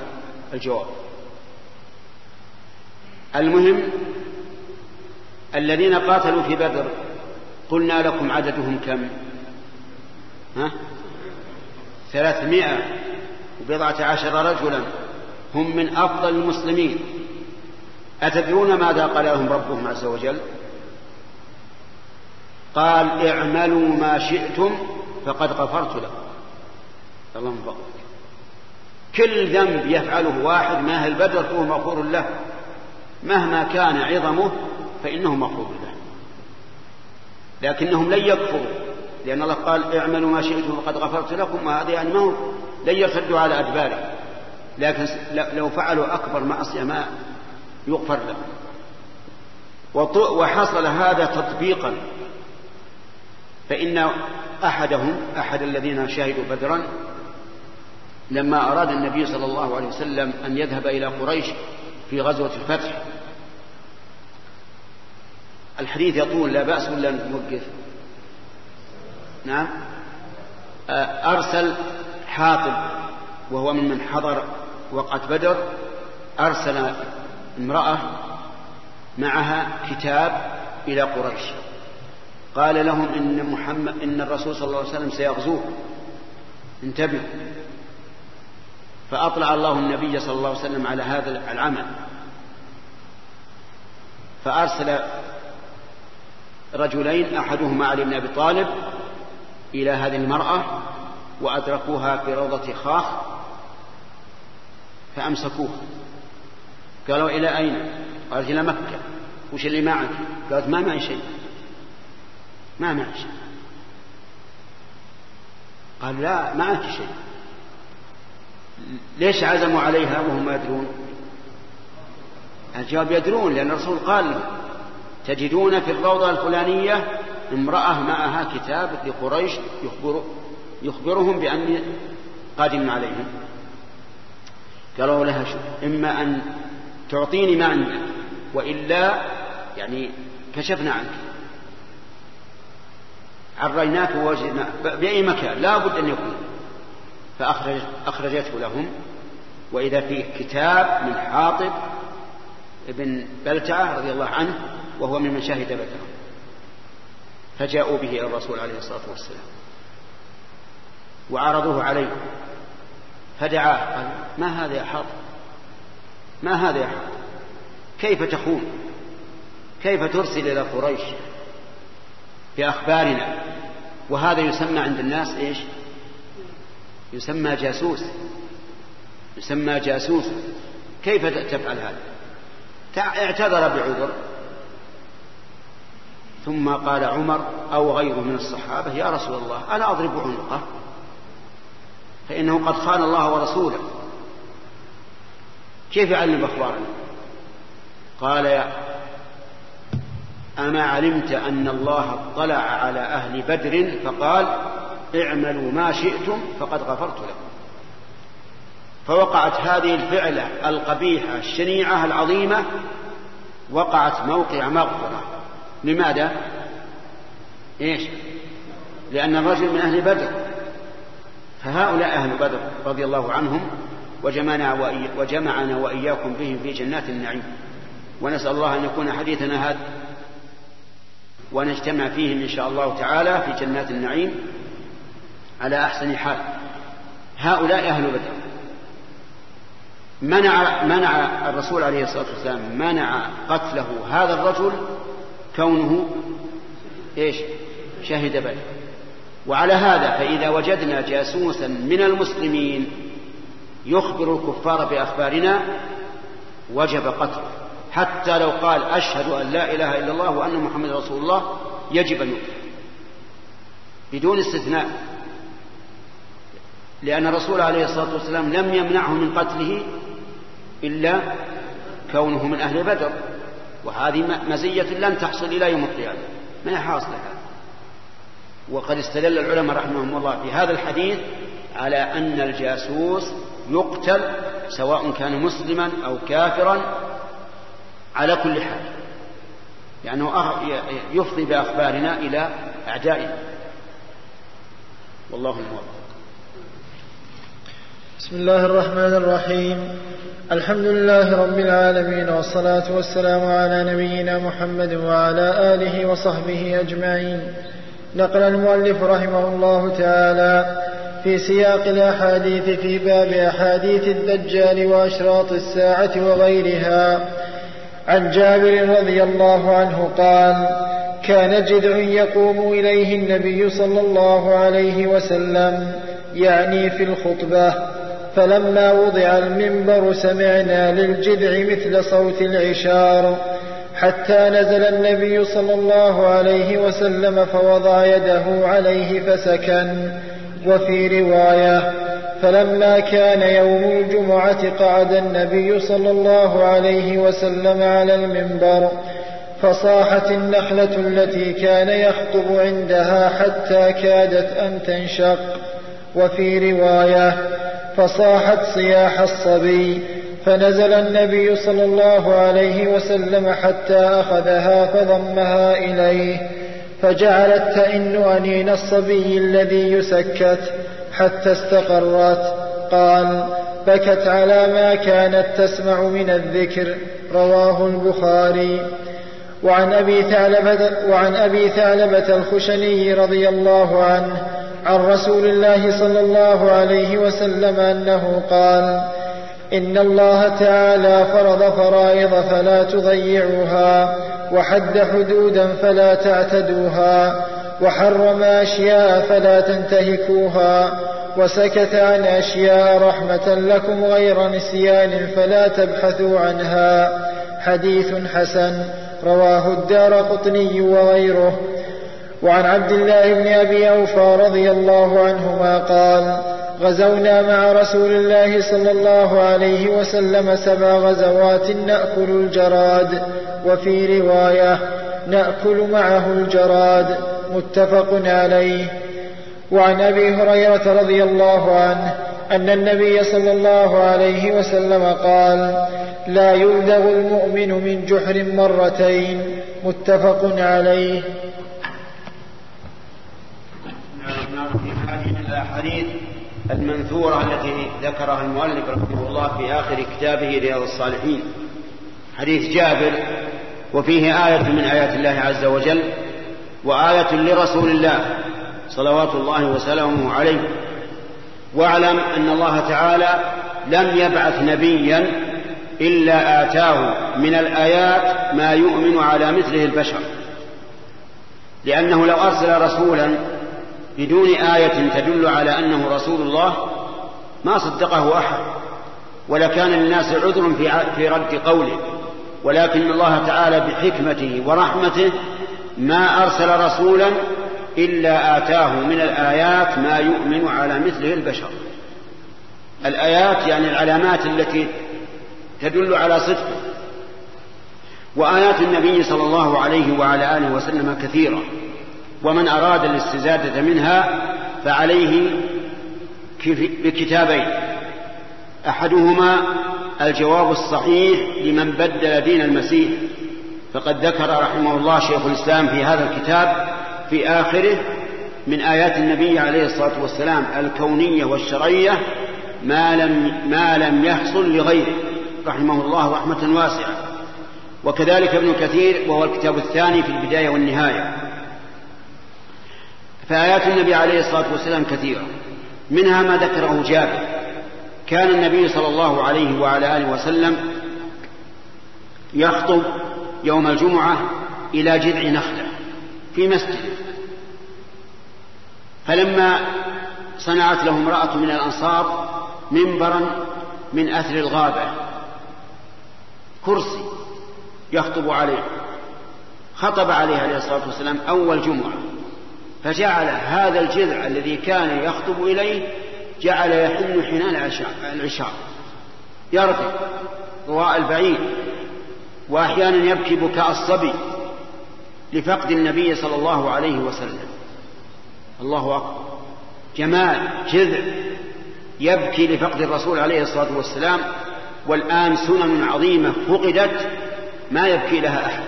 الجواب. المهم الذين قاتلوا في بدر قلنا لكم عددهم كم؟ ها؟ ثلاثمائة وبضعة عشر رجلا هم من أفضل المسلمين. أتدرون ماذا قال لهم ربهم عز وجل؟ قال اعملوا ما شئتم فقد غفرت لكم. اللهم فضلك. كل ذنب يفعله واحد ما أهل بدر فهو مغفور له. مهما كان عظمه فإنه مغفور له. لكنهم لن يكفروا. لأن الله قال اعملوا ما شئتم فقد غفرت لكم وهذا يعني ما هو لن يرتدوا على أدبارهم لكن لو فعلوا أكبر معصية ما يغفر لهم وحصل هذا تطبيقا. فإن أحدهم أحد الذين شهدوا بدرا لما أراد النبي صلى الله عليه وسلم أن يذهب إلى قريش في غزوة الفتح الحديث يطول لا بأس ولا نوقف. نعم. أرسل حاطب وهو ممن حضر وقعة بدر أرسل امرأة معها كتاب إلى قريش. قال لهم إن محمد إن الرسول صلى الله عليه وسلم سيغزوه. انتبهوا فأطلع الله النبي صلى الله عليه وسلم على هذا العمل. فأرسل رجلين أحدهما علي بن أبي طالب إلى هذه المرأة وأدركوها في روضة خاخ فأمسكوها قالوا إلى أين؟ قالت إلى مكة. وش اللي معك؟ قالت ما معي شيء. ما معي شيء. قال لا معك شيء. ليش عزموا عليها وهم ما يدرون؟ الجواب يدرون لأن الرسول قال لهم تجدون في الروضة الفلانية امرأة معها كتاب لقريش يخبر يخبرهم بأني قادم عليهم. قالوا لها شو إما أن تعطيني ما عندك وإلا يعني كشفنا عنك. عريناك ووجدنا بأي مكان لا بد أن يكون. فأخرجته لهم. وإذا فيه كتاب من حاطب ابن بلتعة رضي الله عنه وهو ممن شهد بدرا فجاءوا به إلى الرسول عليه الصلاة والسلام. وعرضوه عليه. فدعاه قال ما هذا يا حاطب؟ ما هذا يا حاطب؟ كيف تخون؟ كيف ترسل إلى قريش بأخبارنا؟ وهذا يسمى عند الناس إيش؟ يسمى جاسوس. يسمى جاسوس. كيف تفعل هذا؟ اعتذر بعذر. ثم قال عمر أو غيره من الصحابة يا رسول الله ألا أضرب عنقه؟ فإنه قد خان الله ورسوله. كيف يعلم أخبارنا؟ قال يا أما علمت أن الله اطلع على أهل بدر فقال اعملوا ما شئتم فقد غفرت لكم. فوقعت هذه الفعلة القبيحة الشنيعة العظيمة وقعت موقع مغفرة. لماذا؟ إيش؟ لأن الرجل من أهل بدر. فهؤلاء أهل بدر رضي الله عنهم وجمعنا, وإي وجمعنا وإياكم بهم في جنات النعيم. ونسأل الله أن يكون حديثنا هذا. ونجتمع فيهم إن شاء الله تعالى في جنات النعيم على أحسن حال. هؤلاء أهل بدر. منع منع الرسول عليه الصلاة والسلام منع قتله هذا الرجل كونه إيش؟ شهد بدر. وعلى هذا فإذا وجدنا جاسوسا من المسلمين يخبر الكفار بأخبارنا وجب قتله. حتى لو قال أشهد أن لا إله إلا الله وأن محمد رسول الله يجب أن يقتل. بدون استثناء. لأن الرسول عليه الصلاة والسلام لم يمنعه من قتله إلا كونه من أهل بدر. وهذه مزية لن تحصل إلى يوم القيامة. ما هي حاصلة وقد استدل العلماء رحمهم الله في هذا الحديث على أن الجاسوس يقتل سواء كان مسلما أو كافرا على كل حال. لأنه يفضي بأخبارنا إلى أعدائنا. والله الموفق. بسم الله الرحمن الرحيم. الحمد لله رب العالمين والصلاة والسلام على نبينا محمد وعلى آله وصحبه أجمعين. نقل المؤلف رحمه الله تعالى في سياق الأحاديث في باب أحاديث الدجال وأشراط الساعة وغيرها. عن جابر رضي الله عنه قال كان جذع يقوم إليه النبي صلى الله عليه وسلم يعني في الخطبة فلما وضع المنبر سمعنا للجذع مثل صوت العشار. حتى نزل النبي صلى الله عليه وسلم فوضع يده عليه فسكن. وفي رواية فلما كان يوم الجمعة قعد النبي صلى الله عليه وسلم على المنبر فصاحت النخلة التي كان يخطب عندها حتى كادت أن تنشق. وفي رواية فصاحت صياح الصبي فنزل النبي صلى الله عليه وسلم حتى أخذها فضمها إليه فجعلت تئن أنين الصبي الذي يسكت حتى استقرت. قال بكت على ما كانت تسمع من الذكر رواه البخاري. وعن أبي ثعلبة, وعن أبي ثعلبة الخشني رضي الله عنه عن رسول الله صلى الله عليه وسلم أنه قال إن الله تعالى فرض فرائض فلا تضيعوها وحد حدودا فلا تعتدوها وحرم أشياء فلا تنتهكوها وسكت عن أشياء رحمة لكم غير نسيان فلا تبحثوا عنها. حديث حسن رواه الدار قطني وغيره. وعن عبد الله بن أبي أوفى رضي الله عنهما قال غزونا مع رسول الله صلى الله عليه وسلم سبع غزوات نأكل الجراد وفي رواية نأكل معه الجراد متفق عليه. وعن أبي هريرة رضي الله عنه أن النبي صلى الله عليه وسلم قال لا يلدغ المؤمن من جحر مرتين متفق عليه هذه الأحاديث المنثورة التي ذكرها المؤلف رحمه الله في آخر كتابه رياض الصالحين. حديث جابر وفيه آية من آيات الله عز وجل وآية لرسول الله صلوات الله وسلامه عليه واعلم أن الله تعالى لم يبعث نبيا إلا آتاه من الآيات ما يؤمن على مثله البشر. لأنه لو أرسل رسولا بدون آية تدل على أنه رسول الله ما صدقه أحد. ولكان للناس عذر في في رد قوله. ولكن الله تعالى بحكمته ورحمته ما أرسل رسولا إلا آتاه من الآيات ما يؤمن على مثله البشر. الآيات يعني العلامات التي تدل على صدقه. وآيات النبي صلى الله عليه وعلى آله وسلم كثيرة. ومن أراد الاستزادة منها فعليه بكتابين. أحدهما الجواب الصحيح لمن بدل دين المسيح. فقد ذكر رحمه الله شيخ الإسلام في هذا الكتاب في آخره من آيات النبي عليه الصلاة والسلام الكونية والشرعية ما لم, ما لم يحصل لغيره. رحمه الله رحمة واسعة. وكذلك ابن كثير وهو الكتاب الثاني في البداية والنهاية. فآيات النبي عليه الصلاة والسلام كثيرة. منها ما ذكره جابر. كان النبي صلى الله عليه وعلى آله وسلم يخطب يوم الجمعة إلى جذع نخلة في مسجد. فلما صنعت له امرأة من الأنصار منبرا من أثر الغابة. كرسي يخطب عليه. خطب عليه عليه الصلاة والسلام أول جمعة. فجعل هذا الجذع الذي كان يخطب إليه جعل يحن حنان العشاء يركض ضواء البعيد وأحيانا يبكي بكاء الصبي لفقد النبي صلى الله عليه وسلم. الله أكبر. جمال جذع يبكي لفقد الرسول عليه الصلاة والسلام والآن سنن عظيمة فقدت ما يبكي لها أحد.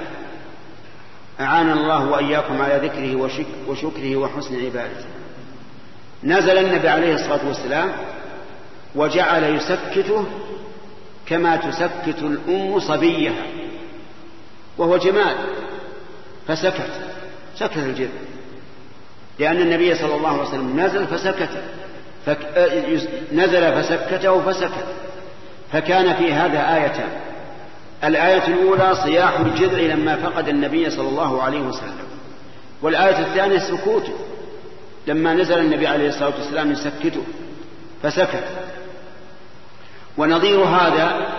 أعان الله وإياكم على ذكره وشكره وحسن عبادته. نزل النبي عليه الصلاة والسلام وجعل يسكته كما تسكت الأم صبيها وهو جمال فسكت سكت الجذع لأن النبي صلى الله عليه وسلم نزل فسكت فك... نزل فسكته فسكت. فكان في هذا آيتان. الآية الأولى صياح الجذع لما فقد النبي صلى الله عليه وسلم. والآية الثانية سكوته لما نزل النبي عليه الصلاة والسلام يسكته فسكت. ونظير هذا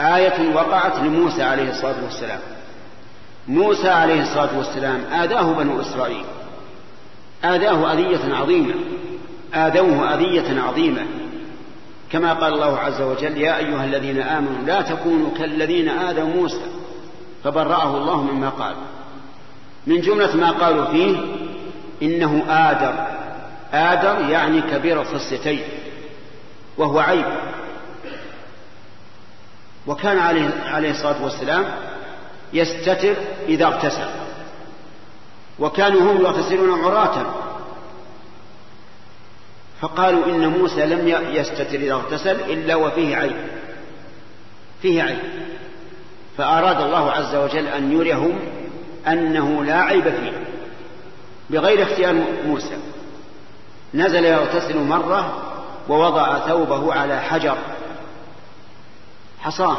آية وقعت لموسى عليه الصلاة والسلام. موسى عليه الصلاة والسلام آذاه بنو إسرائيل. آذاه أذية عظيمة. آذوه أذية عظيمة. كما قال الله عز وجل يا أيها الذين آمنوا لا تكونوا كالذين آذوا موسى فبرأه الله مما قال. من جملة ما قالوا فيه إنه آدر. آدر يعني كبير الخصيتين وهو عيب. وكان عليه, عليه الصلاة والسلام يستتر إذا اغتسل. وكانوا هم يغتسلون عراة. فقالوا إن موسى لم يستتر إذا اغتسل إلا وفيه عيب. فيه عيب. فأراد الله عز وجل أن يريهم أنه لا عيب فيه. بغير اختيار موسى. نزل يغتسل مرة ووضع ثوبه على حجر. حصاه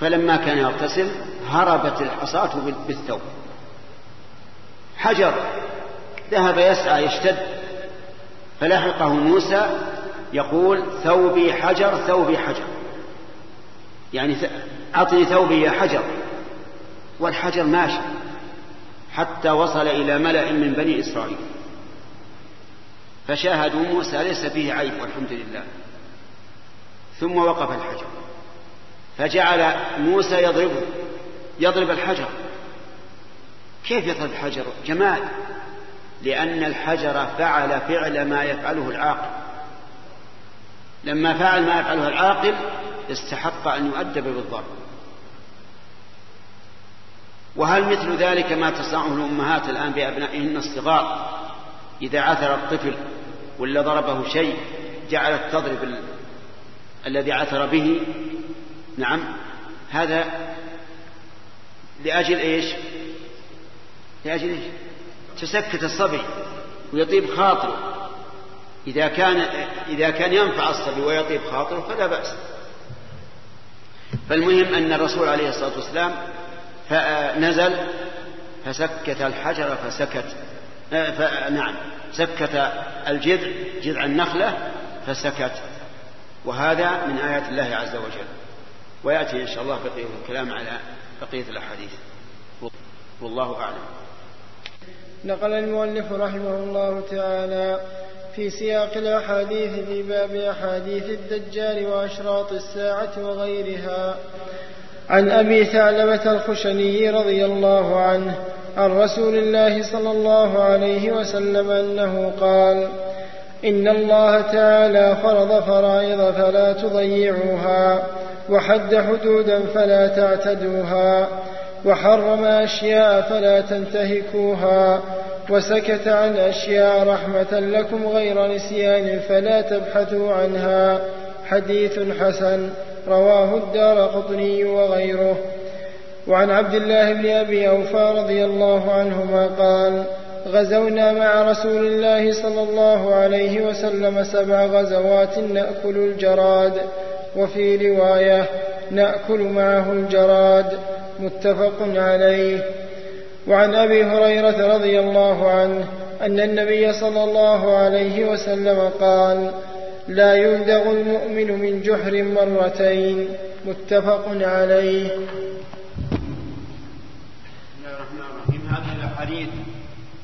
فلما كان يغتسل هربت الحصاة بالثوب. حجر. ذهب يسعى يشتد. فلحقه موسى يقول ثوبي حجر ثوبي حجر. يعني أعطني ثوبي يا حجر. والحجر ماشي حتى وصل إلى ملأ من بني إسرائيل. فشاهدوا موسى ليس فيه عيب والحمد لله. ثم وقف الحجر. فجعل موسى يضربه يضرب الحجر. كيف يضرب الحجر جمال. لأن الحجر فعل فعل ما يفعله العاقل. لما فعل ما يفعله العاقل استحق أن يؤدب بالضرب وهل مثل ذلك ما تصنعه الأمهات الآن بأبنائهن الصغار؟ إذا عثر الطفل ولا ضربه شيء جعلت تضرب ال... الذي عثر به. نعم. هذا لأجل إيش؟ لأجل إيش؟ تسكت الصبي ويطيب خاطره. إذا كان إذا كان ينفع الصبي ويطيب خاطره فلا بأس. فالمهم أن الرسول عليه الصلاة والسلام نزل فسكت الحجر فسكت نعم سكت الجذع جذع النخلة فسكت. وهذا من آيات الله عز وجل. ويأتي إن شاء الله بقية الكلام على بقية الأحاديث. والله أعلم. نقل المؤلف رحمه الله تعالى في سياق الأحاديث في باب أحاديث الدجال وأشراط الساعة وغيرها. عن أبي ثعلبة الخشني رضي الله عنه عن رسول الله صلى الله عليه وسلم أنه قال إن الله تعالى فرض فرائض فلا تضيعوها وحد حدودا فلا تعتدوها وحرم أشياء فلا تنتهكوها وسكت عن أشياء رحمة لكم غير نسيان فلا تبحثوا عنها. حديث حسن رواه الدار قطني وغيره. وعن عبد الله بن أبي أوفى رضي الله عنهما قال غزونا مع رسول الله صلى الله عليه وسلم سبع غزوات نأكل الجراد. وفي رواية نأكل معه الجراد متفق عليه. وعن أبي هريرة رضي الله عنه أن النبي صلى الله عليه وسلم قال لا يلدغ المؤمن من جحر مرتين. متفق عليه. هذه الأحاديث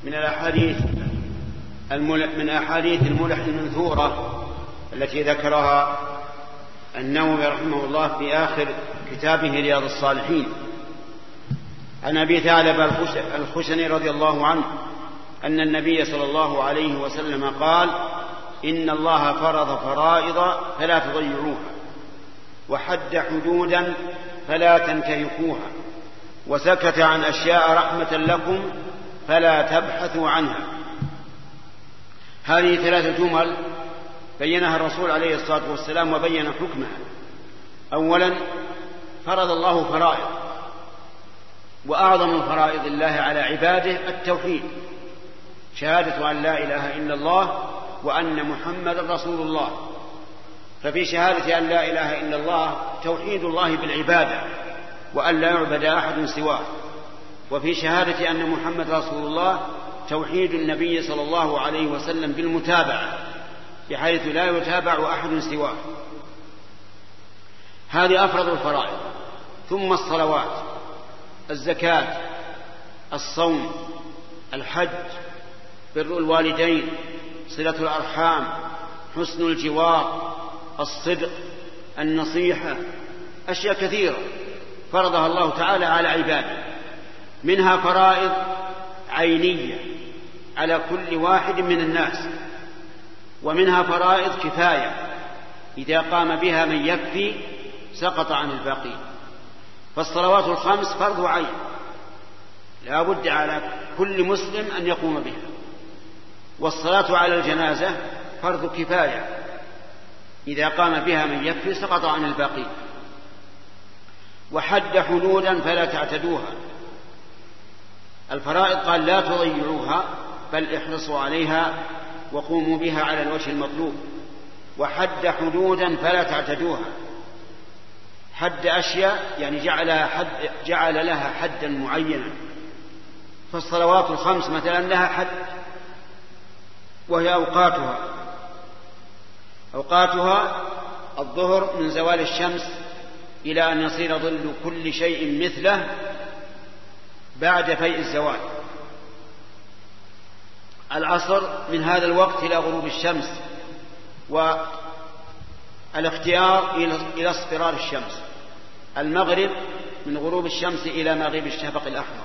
من الأحاديث من أحاديث الملح المنثورة التي ذكرها النووي رحمه الله في آخر كتابه رياض الصالحين. عن أبي ثعلب الخشني رضي الله عنه أن النبي صلى الله عليه وسلم قال إن الله فرض فرائض فلا تضيعوها وحد حدودا فلا تنتهكوها وسكت عن أشياء رحمة لكم فلا تبحثوا عنها. هذه ثلاثة جمل بينها الرسول عليه الصلاة والسلام وبين حكمها. أولا فرض الله فرائض وأعظم فرائض الله على عباده التوحيد شهادة أن لا إله إلا الله وأن محمد رسول الله. ففي شهادة أن لا إله إلا الله توحيد الله بالعبادة وأن لا يعبد أحد سواه. وفي شهادة أن محمد رسول الله توحيد النبي صلى الله عليه وسلم بالمتابعة. بحيث لا يتابع أحد سواه. هذه أفرض الفرائض ثم الصلوات الزكاة الصوم الحج بر الوالدين صلة الأرحام حسن الجوار الصدق النصيحة أشياء كثيرة فرضها الله تعالى على عباده. منها فرائض عينية على كل واحد من الناس. ومنها فرائض كفاية. إذا قام بها من يكفي سقط عن الباقين فالصلوات الخمس فرض عين. لا بد على كل مسلم أن يقوم بها. والصلاة على الجنازة فرض كفاية. إذا قام بها من يكفي سقط عن الباقين وحد حدودا فلا تعتدوها. الفرائض قال لا تضيعوها بل احرصوا عليها وقوموا بها على الوجه المطلوب. وحد حدودا فلا تعتدوها. حد أشياء يعني جعلها حد جعل لها حدا معينا. فالصلوات الخمس مثلا لها حد وهي أوقاتها. أوقاتها الظهر من زوال الشمس إلى أن يصير ظل كل شيء مثله بعد فيء الزوال. العصر من هذا الوقت إلى غروب الشمس والاختيار إلى اصفرار الشمس. المغرب من غروب الشمس إلى مغيب الشفق الأحمر.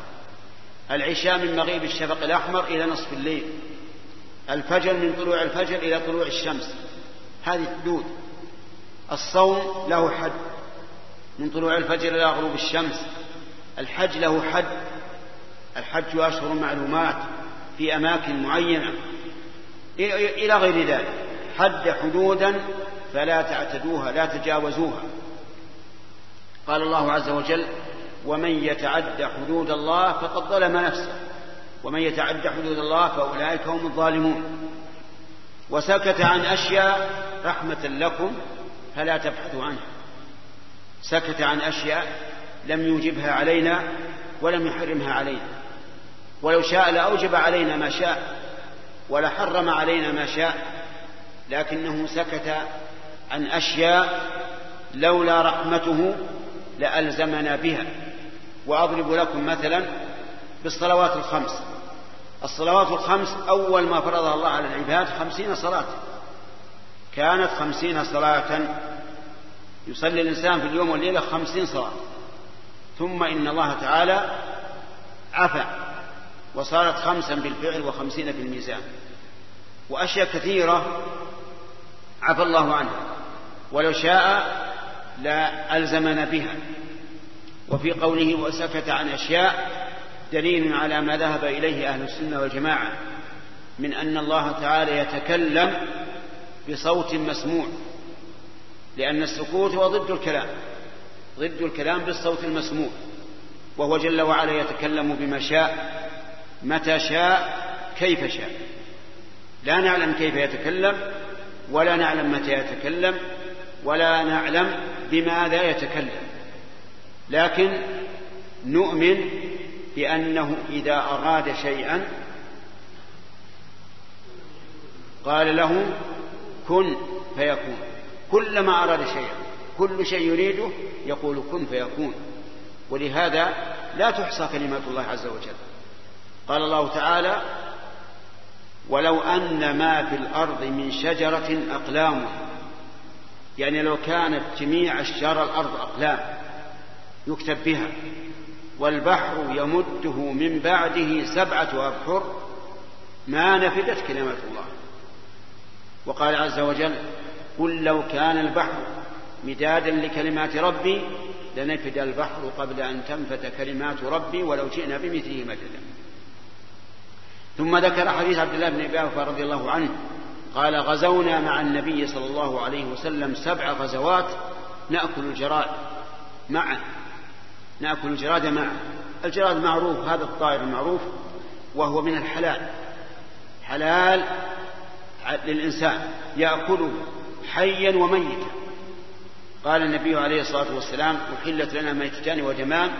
العشاء من مغيب الشفق الأحمر إلى نصف الليل. الفجر من طلوع الفجر إلى طلوع الشمس. هذه حدود. الصوم له حد. من طلوع الفجر إلى غروب الشمس. الحج له حد. الحج أشهر معلومات. في أماكن معينة. إلى غير ذلك. حد حدودا فلا تعتدوها لا تجاوزوها. قال الله عز وجل ومن يتعد حدود الله فقد ظلم نفسه. ومن يتعد حدود الله فأولئك هم الظالمون. وسكت عن أشياء رحمة لكم فلا تبحثوا عنها. سكت عن أشياء لم يوجبها علينا ولم يحرمها علينا. ولو شاء لأوجب علينا ما شاء ولحرم علينا ما شاء لكنه سكت عن أشياء لولا رحمته لألزمنا بها. وأضرب لكم مثلا بالصلوات الخمس. الصلوات الخمس أول ما فرضها الله على العباد خمسين صلاة. كانت خمسين صلاة يصلي الإنسان في اليوم والليلة خمسين صلاة. ثم إن الله تعالى عفى وصارت خمسا بالفعل وخمسين بالميزان. وأشياء كثيرة عفى الله عنها. ولو شاء لا ألزمنا بها. وفي قوله وسكت عن أشياء دليل على ما ذهب إليه أهل السنة والجماعة من أن الله تعالى يتكلم بصوت مسموع. لأن السكوت هو ضد الكلام. ضد الكلام بالصوت المسموع. وهو جل وعلا يتكلم بما شاء. متى شاء كيف شاء. لا نعلم كيف يتكلم ولا نعلم متى يتكلم ولا نعلم بماذا يتكلم. لكن نؤمن بأنه إذا أراد شيئا قال له كن فيكون. كلما أراد شيئا كل شيء يريده يقول كن فيكون. ولهذا لا تحصى كلمات الله عز وجل. قال الله تعالى ولو أن ما في الأرض من شجرة أقلام. يعني لو كانت جميع أشجار الأرض أقلام يكتب بها والبحر يمده من بعده سبعة أبحر ما نفدت كلمات الله. وقال عز وجل قل لو كان البحر مدادا لكلمات ربي لنفد البحر قبل أن تنفد كلمات ربي ولو جئنا بمثله مددا. ثم ذكر حديث عبد الله بن أبي رضي الله عنه قال غزونا مع النبي صلى الله عليه وسلم سبع غزوات نأكل الجراد معا نأكل الجراد معا الجراد معروف هذا الطائر المعروف وهو من الحلال. حلال للإنسان يأكله حيا وميتا. قال النبي عليه الصلاة والسلام أحلت لنا ميتتان ودمان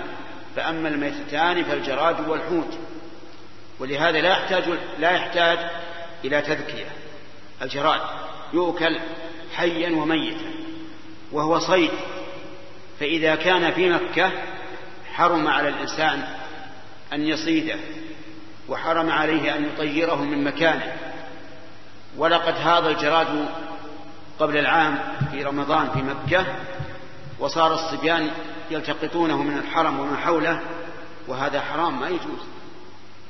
فأما الميتتان فالجراد والحوت. ولهذا لا يحتاج لا يحتاج إلى تذكية. الجراد يؤكل حيا وميتا وهو صيد. فإذا كان في مكة حرم على الإنسان أن يصيده وحرم عليه أن يطيره من مكانه. ولقد هذا الجراد قبل العام في رمضان في مكة وصار الصبيان يلتقطونه من الحرم وما حوله وهذا حرام ما يجوز.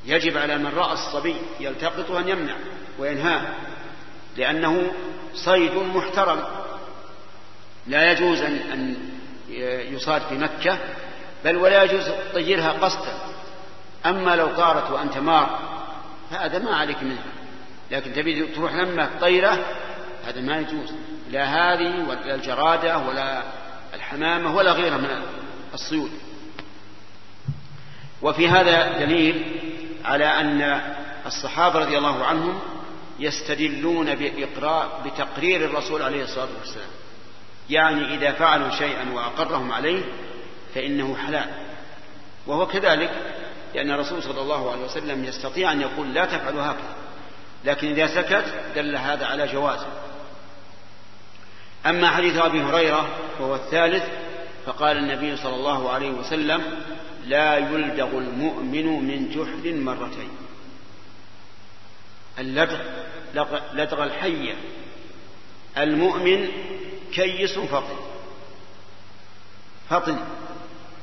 يجب على من رأى الصبي يلتقطه أن يمنع وينهاه لأنه صيد محترم. لا يجوز أن يصاد في مكة بل ولا يجوز طيرها قصدا. أما لو طارت وأنت مار فهذا ما عليك منها. لكن تبي تروح لما طيرة هذا ما يجوز. لا هذه ولا الجرادة ولا الحمامة ولا غيرها من الصيود. وفي هذا دليل على أن الصحابة رضي الله عنهم يستدلون بإقراء بتقرير الرسول عليه الصلاة والسلام. يعني إذا فعلوا شيئا وأقرهم عليه فإنه حلال. وهو كذلك لأن الرسول صلى الله عليه وسلم يستطيع أن يقول لا تفعلوا هكذا. لكن إذا سكت دل هذا على جوازه أما حديث أبي هريرة وهو الثالث فقال النبي صلى الله عليه وسلم لا يلدغ المؤمن من جحر مرتين. اللدغ لدغ الحية المؤمن كيس فطن. فطن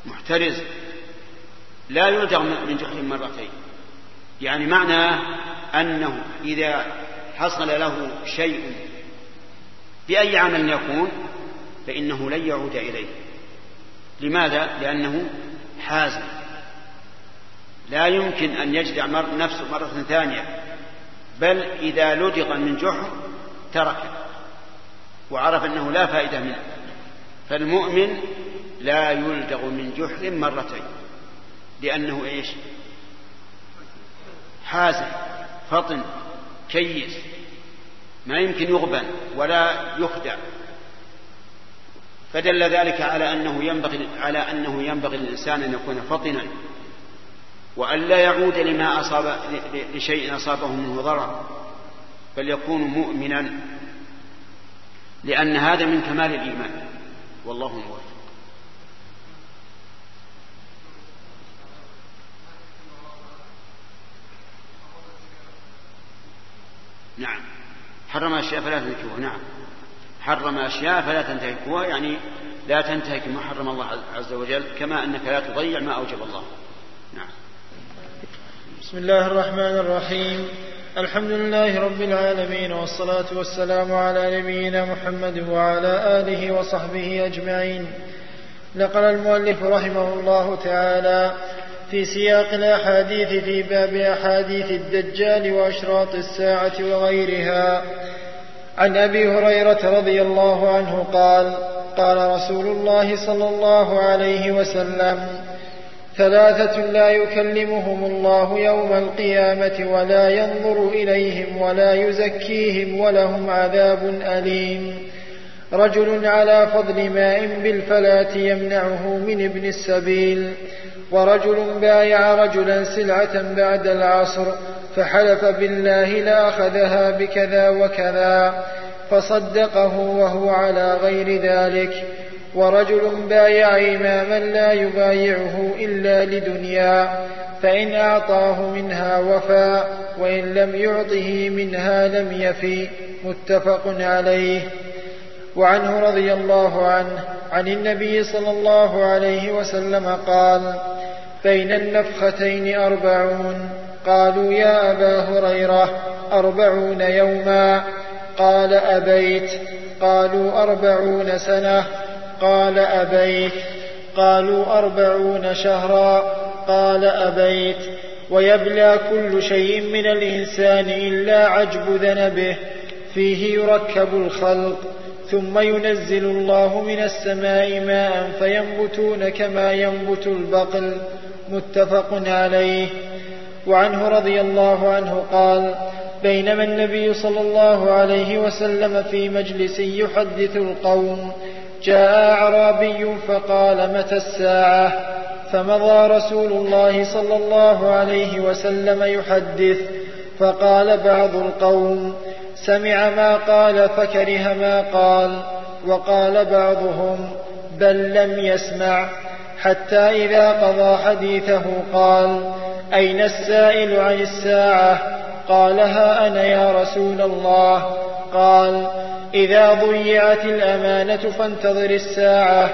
محترز. لا يلدغ من جحر مرتين. يعني معنى أنه إذا حصل له شيء بأي عمل يكون فإنه لن يعود إليه. لماذا؟ لأنه حازم. لا يمكن أن يجدع نفسه مرة ثانية بل إذا لدغ من جحر تركه وعرف أنه لا فائدة منه. فالمؤمن لا يلدغ من جحر مرتين لأنه إيش؟ حازم فطن كيس ما يمكن يغبن ولا يخدع. فدل ذلك على أنه ينبغي على أنه ينبغي للإنسان أن يكون فطنا وأن لا يعود لما أصاب لشيء أصابه منه ضرر بل يكون مؤمنا لأن هذا من كمال الإيمان. والله موفق. نعم. حرم أشياء فلا تنتهكوها نعم. حرم أشياء فلا تنتهكوها يعني لا تنتهك ما حرم الله عز وجل كما أنك لا تضيع ما أوجب الله. نعم. بسم الله الرحمن الرحيم. الحمد لله رب العالمين والصلاة والسلام على نبينا محمد وعلى آله وصحبه أجمعين. نقل المؤلف رحمه الله تعالى في سياق الأحاديث في باب أحاديث الدجال وأشراط الساعة وغيرها. عن أبي هريرة رضي الله عنه قال قال رسول الله صلى الله عليه وسلم ثلاثة لا يكلمهم الله يوم القيامة ولا ينظر إليهم ولا يزكيهم ولهم عذاب أليم. رجل على فضل ماء بالفلاة يمنعه من ابن السبيل ورجل بايع رجلا سلعة بعد العصر فحلف بالله لأخذها بكذا وكذا فصدقه وهو على غير ذلك. ورجل بايع إماما لا يبايعه إلا لدنيا فإن أعطاه منها وفى وإن لم يعطه منها لم يفي. متفق عليه. وعنه رضي الله عنه عن النبي صلى الله عليه وسلم قال بين النفختين أربعون. قالوا يا أبا هريرة أربعون يوما. قال أبيت. قالوا أربعون سنة. قال أبيت. قالوا أربعون شهرا. قال أبيت. ويبلى كل شيء من الإنسان إلا عجب ذنبه. فيه يركب الخلق. ثم ينزل الله من السماء ماء فينبتون كما ينبت البقل. متفق عليه. وعنه رضي الله عنه قال بينما النبي صلى الله عليه وسلم في مجلس يحدث القوم جاء أعرابي فقال متى الساعة؟ فمضى رسول الله صلى الله عليه وسلم يحدث فقال بعض القوم سمع ما قال فكره ما قال وقال بعضهم بل لم يسمع حتى إذا قضى حديثه قال أين السائل عن الساعة؟ قال ها أنا يا رسول الله. قال إذا ضيعت الأمانة فانتظر الساعة.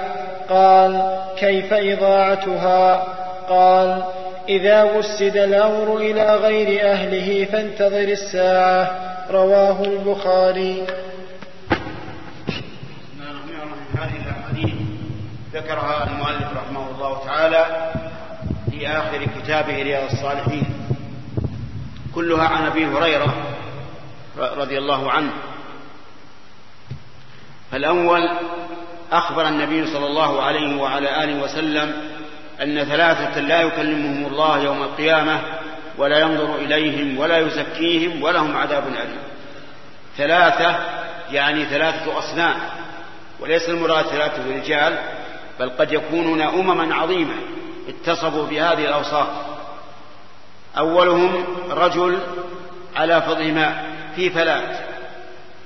قال كيف إضاعتها؟ قال إذا وسد الأمر إلى غير أهله فانتظر الساعة. رواه البخاري. هذه الأحاديث ذكرها المؤلف رحمه الله تعالى. في آخر كتابه رياض الصالحين. كلها عن أبي هريرة رضي الله عنه. الأول أخبر النبي صلى الله عليه وعلى آله وسلم أن ثلاثة لا يكلمهم الله يوم القيامة ولا ينظر إليهم ولا يزكيهم ولهم عذاب أليم. ثلاثة يعني ثلاثة أصناف وليس المراد ثلاثة رجال بل قد يكونون أمما عظيمة. اتصفوا بهذه الأوصاف. أولهم رجل على فضل ماء في فلاة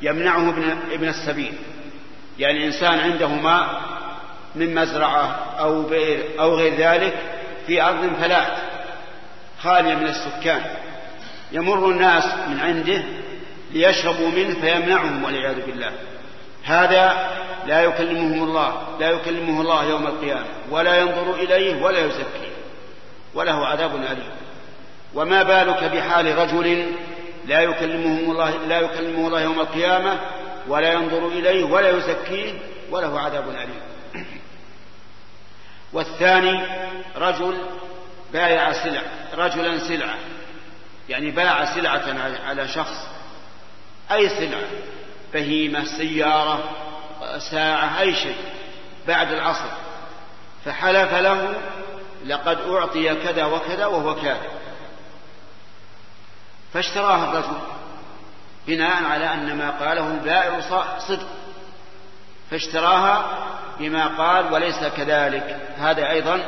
يمنعه ابن السبيل. يعني إنسان عنده ماء من مزرعة أو بئر أو غير ذلك في أرض فلاة خالية من السكان. يمر الناس من عنده ليشربوا منه فيمنعهم والعياذ بالله. هذا لا يكلمهم الله لا يكلمه الله يوم القيامة ولا ينظر إليه ولا يزكيه وله عذاب أليم. وما بالك بحال رجل لا يكلمه الله لا يكلمه الله يوم القيامة ولا ينظر إليه ولا يزكيه وله عذاب أليم. والثاني رجل بايع سلع رجلا سلعة يعني باع سلعة على شخص أي سلعة؟ بهيمة سيارة ساعة أي شيء بعد العصر فحلف له لقد أعطي كذا وكذا وهو كاذب. فاشتراها الرجل بناء على أن ما قاله البائع صدق. فاشتراها بما قال وليس كذلك. هذا أيضا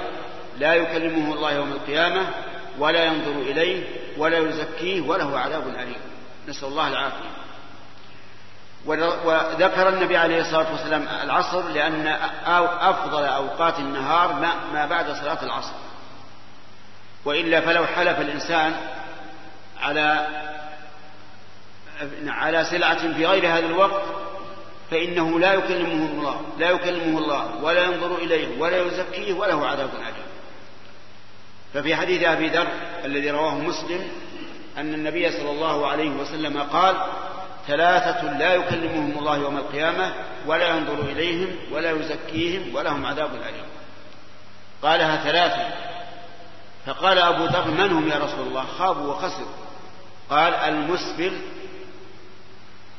لا يكلمه الله يوم القيامة ولا ينظر إليه ولا يزكيه وله عذاب أليم. نسأل الله العافية. وذكر النبي عليه الصلاة والسلام العصر لأن أفضل أوقات النهار ما بعد صلاة العصر. وإلا فلو حلف الإنسان على على سلعة في غير هذا الوقت فإنه لا يكلمه الله لا يكلمه الله ولا ينظر إليه ولا يزكيه وله عذاب أليم. ففي حديث أبي ذر الذي رواه مسلم أن النبي صلى الله عليه وسلم قال ثلاثة لا يكلمهم الله يوم القيامة ولا ينظر إليهم ولا يزكيهم ولهم عذاب أليم. قالها ثلاثة. فقال أبو ذر من هم يا رسول الله؟ خابوا وخسروا. قال المسبل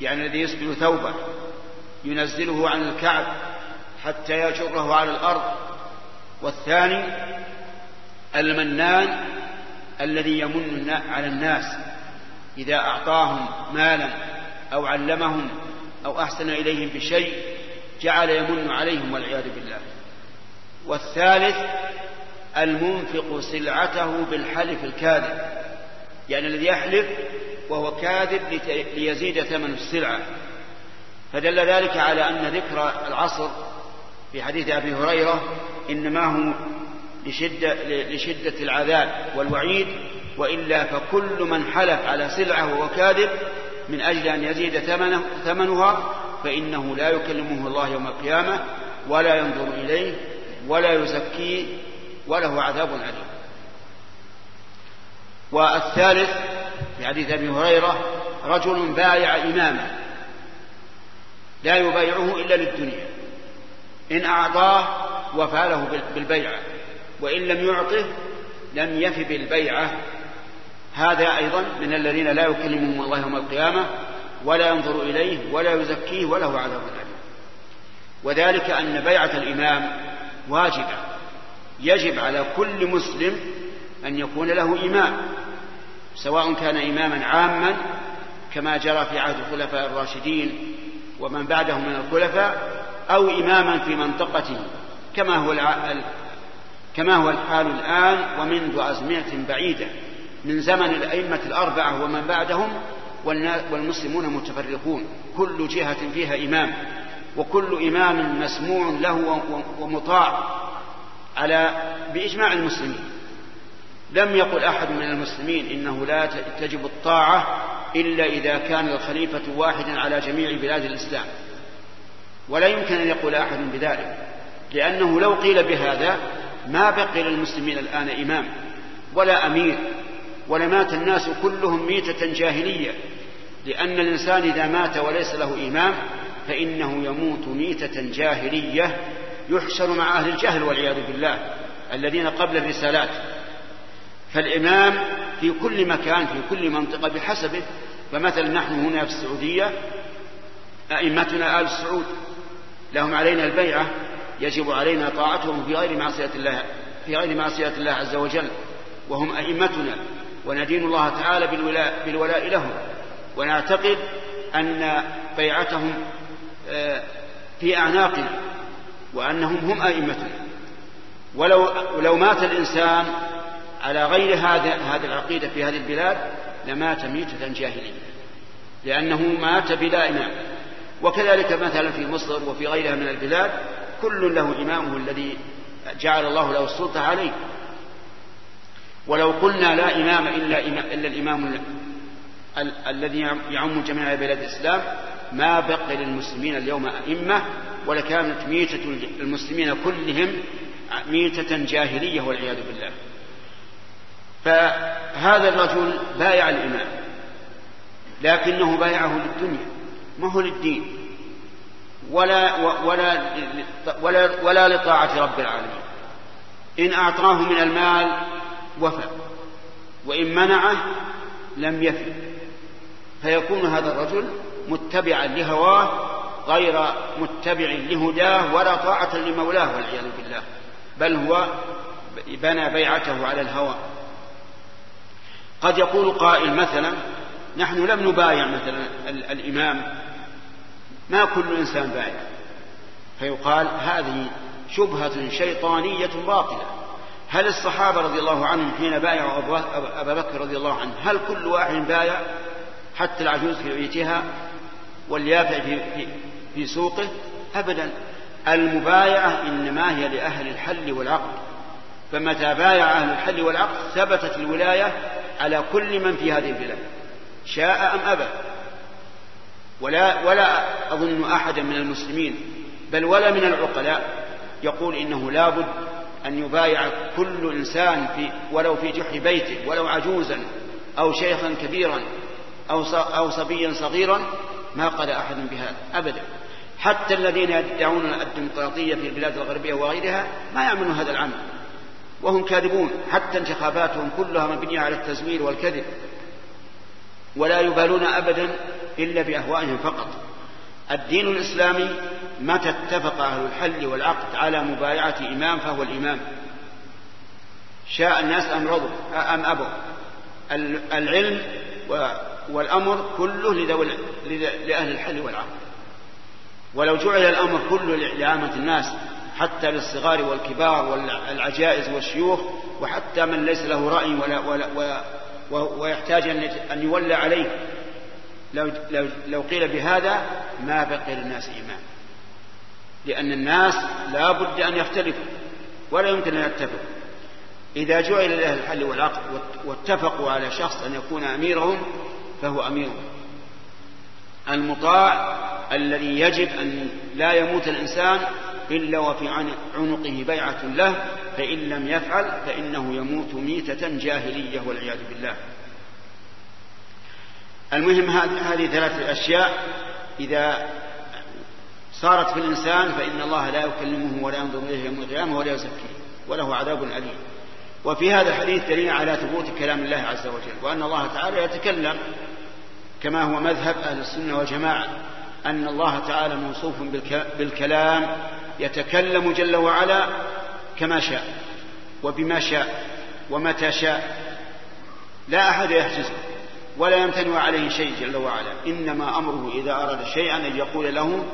يعني الذي يسبل ثوبه ينزله عن الكعب حتى يجره على الأرض. والثاني المنان الذي يمن على الناس إذا أعطاهم مالا أو علمهم أو أحسن إليهم بشيء جعل يمن عليهم والعياذ بالله. والثالث المنفق سلعته بالحلف الكاذب يعني الذي يحلف وهو كاذب ليزيد ثمن السلعة. فدل ذلك على أن ذكر العصر في حديث أبي هريرة إنما هو لشدة, لشدة العذاب والوعيد وإلا فكل من حلف على سلعة وهو كاذب من أجل أن يزيد ثمنه ثمنها فإنه لا يكلمه الله يوم القيامة ولا ينظر إليه ولا يزكيه وله عذاب أليم. والثالث في حديث أبي هريرة رجل بايع إماما لا يبايعه إلا للدنيا. إن أعطاه وفى له بالبيعة وإن لم يعطه لم يف بالبيعة هذا أيضا من الذين لا يكلمهم الله يوم القيامة ولا ينظر إليه ولا يزكيه وله عذاب أليم. وذلك أن بيعة الإمام واجبة. يجب على كل مسلم أن يكون له إمام سواء كان إماما عاما كما جرى في عهد الخلفاء الراشدين ومن بعدهم من الخلفاء أو إماما في منطقته كما هو كما هو الحال الآن ومنذ أزمنة بعيدة. من زمن الأئمة الأربعة ومن بعدهم والمسلمون متفرقون. كل جهة فيها إمام وكل إمام مسموع له ومطاع على بإجماع المسلمين. لم يقل أحد من المسلمين إنه لا تجب الطاعة إلا إذا كان الخليفة واحدا على جميع بلاد الإسلام. ولا يمكن أن يقول أحد بذلك لأنه لو قيل بهذا ما بقي للمسلمين الآن إمام ولا أمير ولمات الناس كلهم ميتة جاهلية لأن الإنسان إذا مات وليس له إمام فإنه يموت ميتة جاهلية يحشر مع أهل الجهل والعياذ بالله الذين قبل الرسالات. فالإمام في كل مكان في كل منطقة بحسبه فمثلا نحن هنا في السعودية أئمتنا آل السعود لهم علينا البيعة يجب علينا طاعتهم في غير معصية الله في غير معصية الله عز وجل وهم أئمتنا. وندين الله تعالى بالولاء, بالولاء لهم. ونعتقد أن بيعتهم آه، في أعناقنا وأنهم هم أئمتنا. ولو لو مات الإنسان على غير هذا هذه العقيدة في هذه البلاد لمات ميتة جاهلية. لأنه مات بلا إمام. وكذلك مثلا في مصر وفي غيرها من البلاد كل له إمامه الذي جعل الله له السلطة عليه. ولو قلنا لا إمام إلا, إلا الإمام الذي يعم جميع بلاد الإسلام ما بقي للمسلمين اليوم أئمة ولكانت ميتة المسلمين كلهم ميتة جاهلية والعياذ بالله. فهذا الرجل بايع الإمام لكنه بايعه للدنيا ما هو للدين ولا ولا ولا ولا لطاعة رب العالمين. إن أعطاه من المال وفى وإن منعه لم يفي. فيكون هذا الرجل متبعا لهواه غير متبع لهداه ولا طاعة لمولاه والعياذ بالله بل هو بنى بيعته على الهوى. قد يقول قائل مثلا نحن لم نبايع مثلا الإمام ما كل إنسان بايع. فيقال هذه شبهة شيطانية باطلة. هل الصحابة رضي الله عنهم حين بايعوا أبا بكر رضي الله عنه هل كل واحد بايع حتى العجوز في بيتها واليافع في, في, في سوقه؟ أبدا. المبايعة إنما هي لأهل الحل والعقد. فمتى بايع أهل الحل والعقد ثبتت الولاية على كل من في هذه البلاد. شاء أم أبى. ولا ولا أظن أحدا من المسلمين بل ولا من العقلاء يقول إنه لابد أن يبايع كل إنسان في ولو في جحر بيته ولو عجوزا أو شيخا كبيرا أو أو صبيا صغيرا ما قال أحد بهذا أبدا. حتى الذين يدعون الديمقراطية في البلاد الغربية وغيرها ما يعملون هذا العمل. وهم كاذبون حتى انتخاباتهم كلها مبنية على التزوير والكذب. ولا يبالون أبدا إلا بأهوائهم فقط. الدين الإسلامي متى اتفق أهل الحل والعقد على مبايعة إمام فهو الإمام؟ شاء الناس أم رضوا؟ أم أبوا؟ العلم والأمر كله لأهل الحل والعقل ولو جعل الأمر كله لعامة الناس حتى للصغار والكبار والعجائز والشيوخ وحتى من ليس له رأي ولا ولا ويحتاج أن يولى عليه. لو, لو, لو قيل بهذا ما بقي للناس إيمان. لأن الناس لا بد أن يختلفوا ولا يمكن أن يتفقوا. إذا جعل له الحل والعقد واتفقوا على شخص أن يكون أميرهم فهو أميرهم المطاع الذي يجب أن لا يموت الإنسان إلا وفي عنقه بيعة له فإن لم يفعل فإنه يموت ميتة جاهلية والعياذ بالله. المهم هذه ثلاثة أشياء. إذا صارت في الإنسان فإن الله لا يكلمه ولا ينظر إليه يوم القيامة ولا يزكيه وله عذاب أليم. وفي هذا الحديث دليل على ثبوت كلام الله عز وجل وأن الله تعالى يتكلم كما هو مذهب أهل السنة والجماعة أن الله تعالى موصوف بالكلام يتكلم جل وعلا كما شاء وبما شاء ومتى شاء. لا أحد يحجزه ولا يمتنع عليه شيء جل وعلا إنما أمره إذا أراد شيئا أن يقول له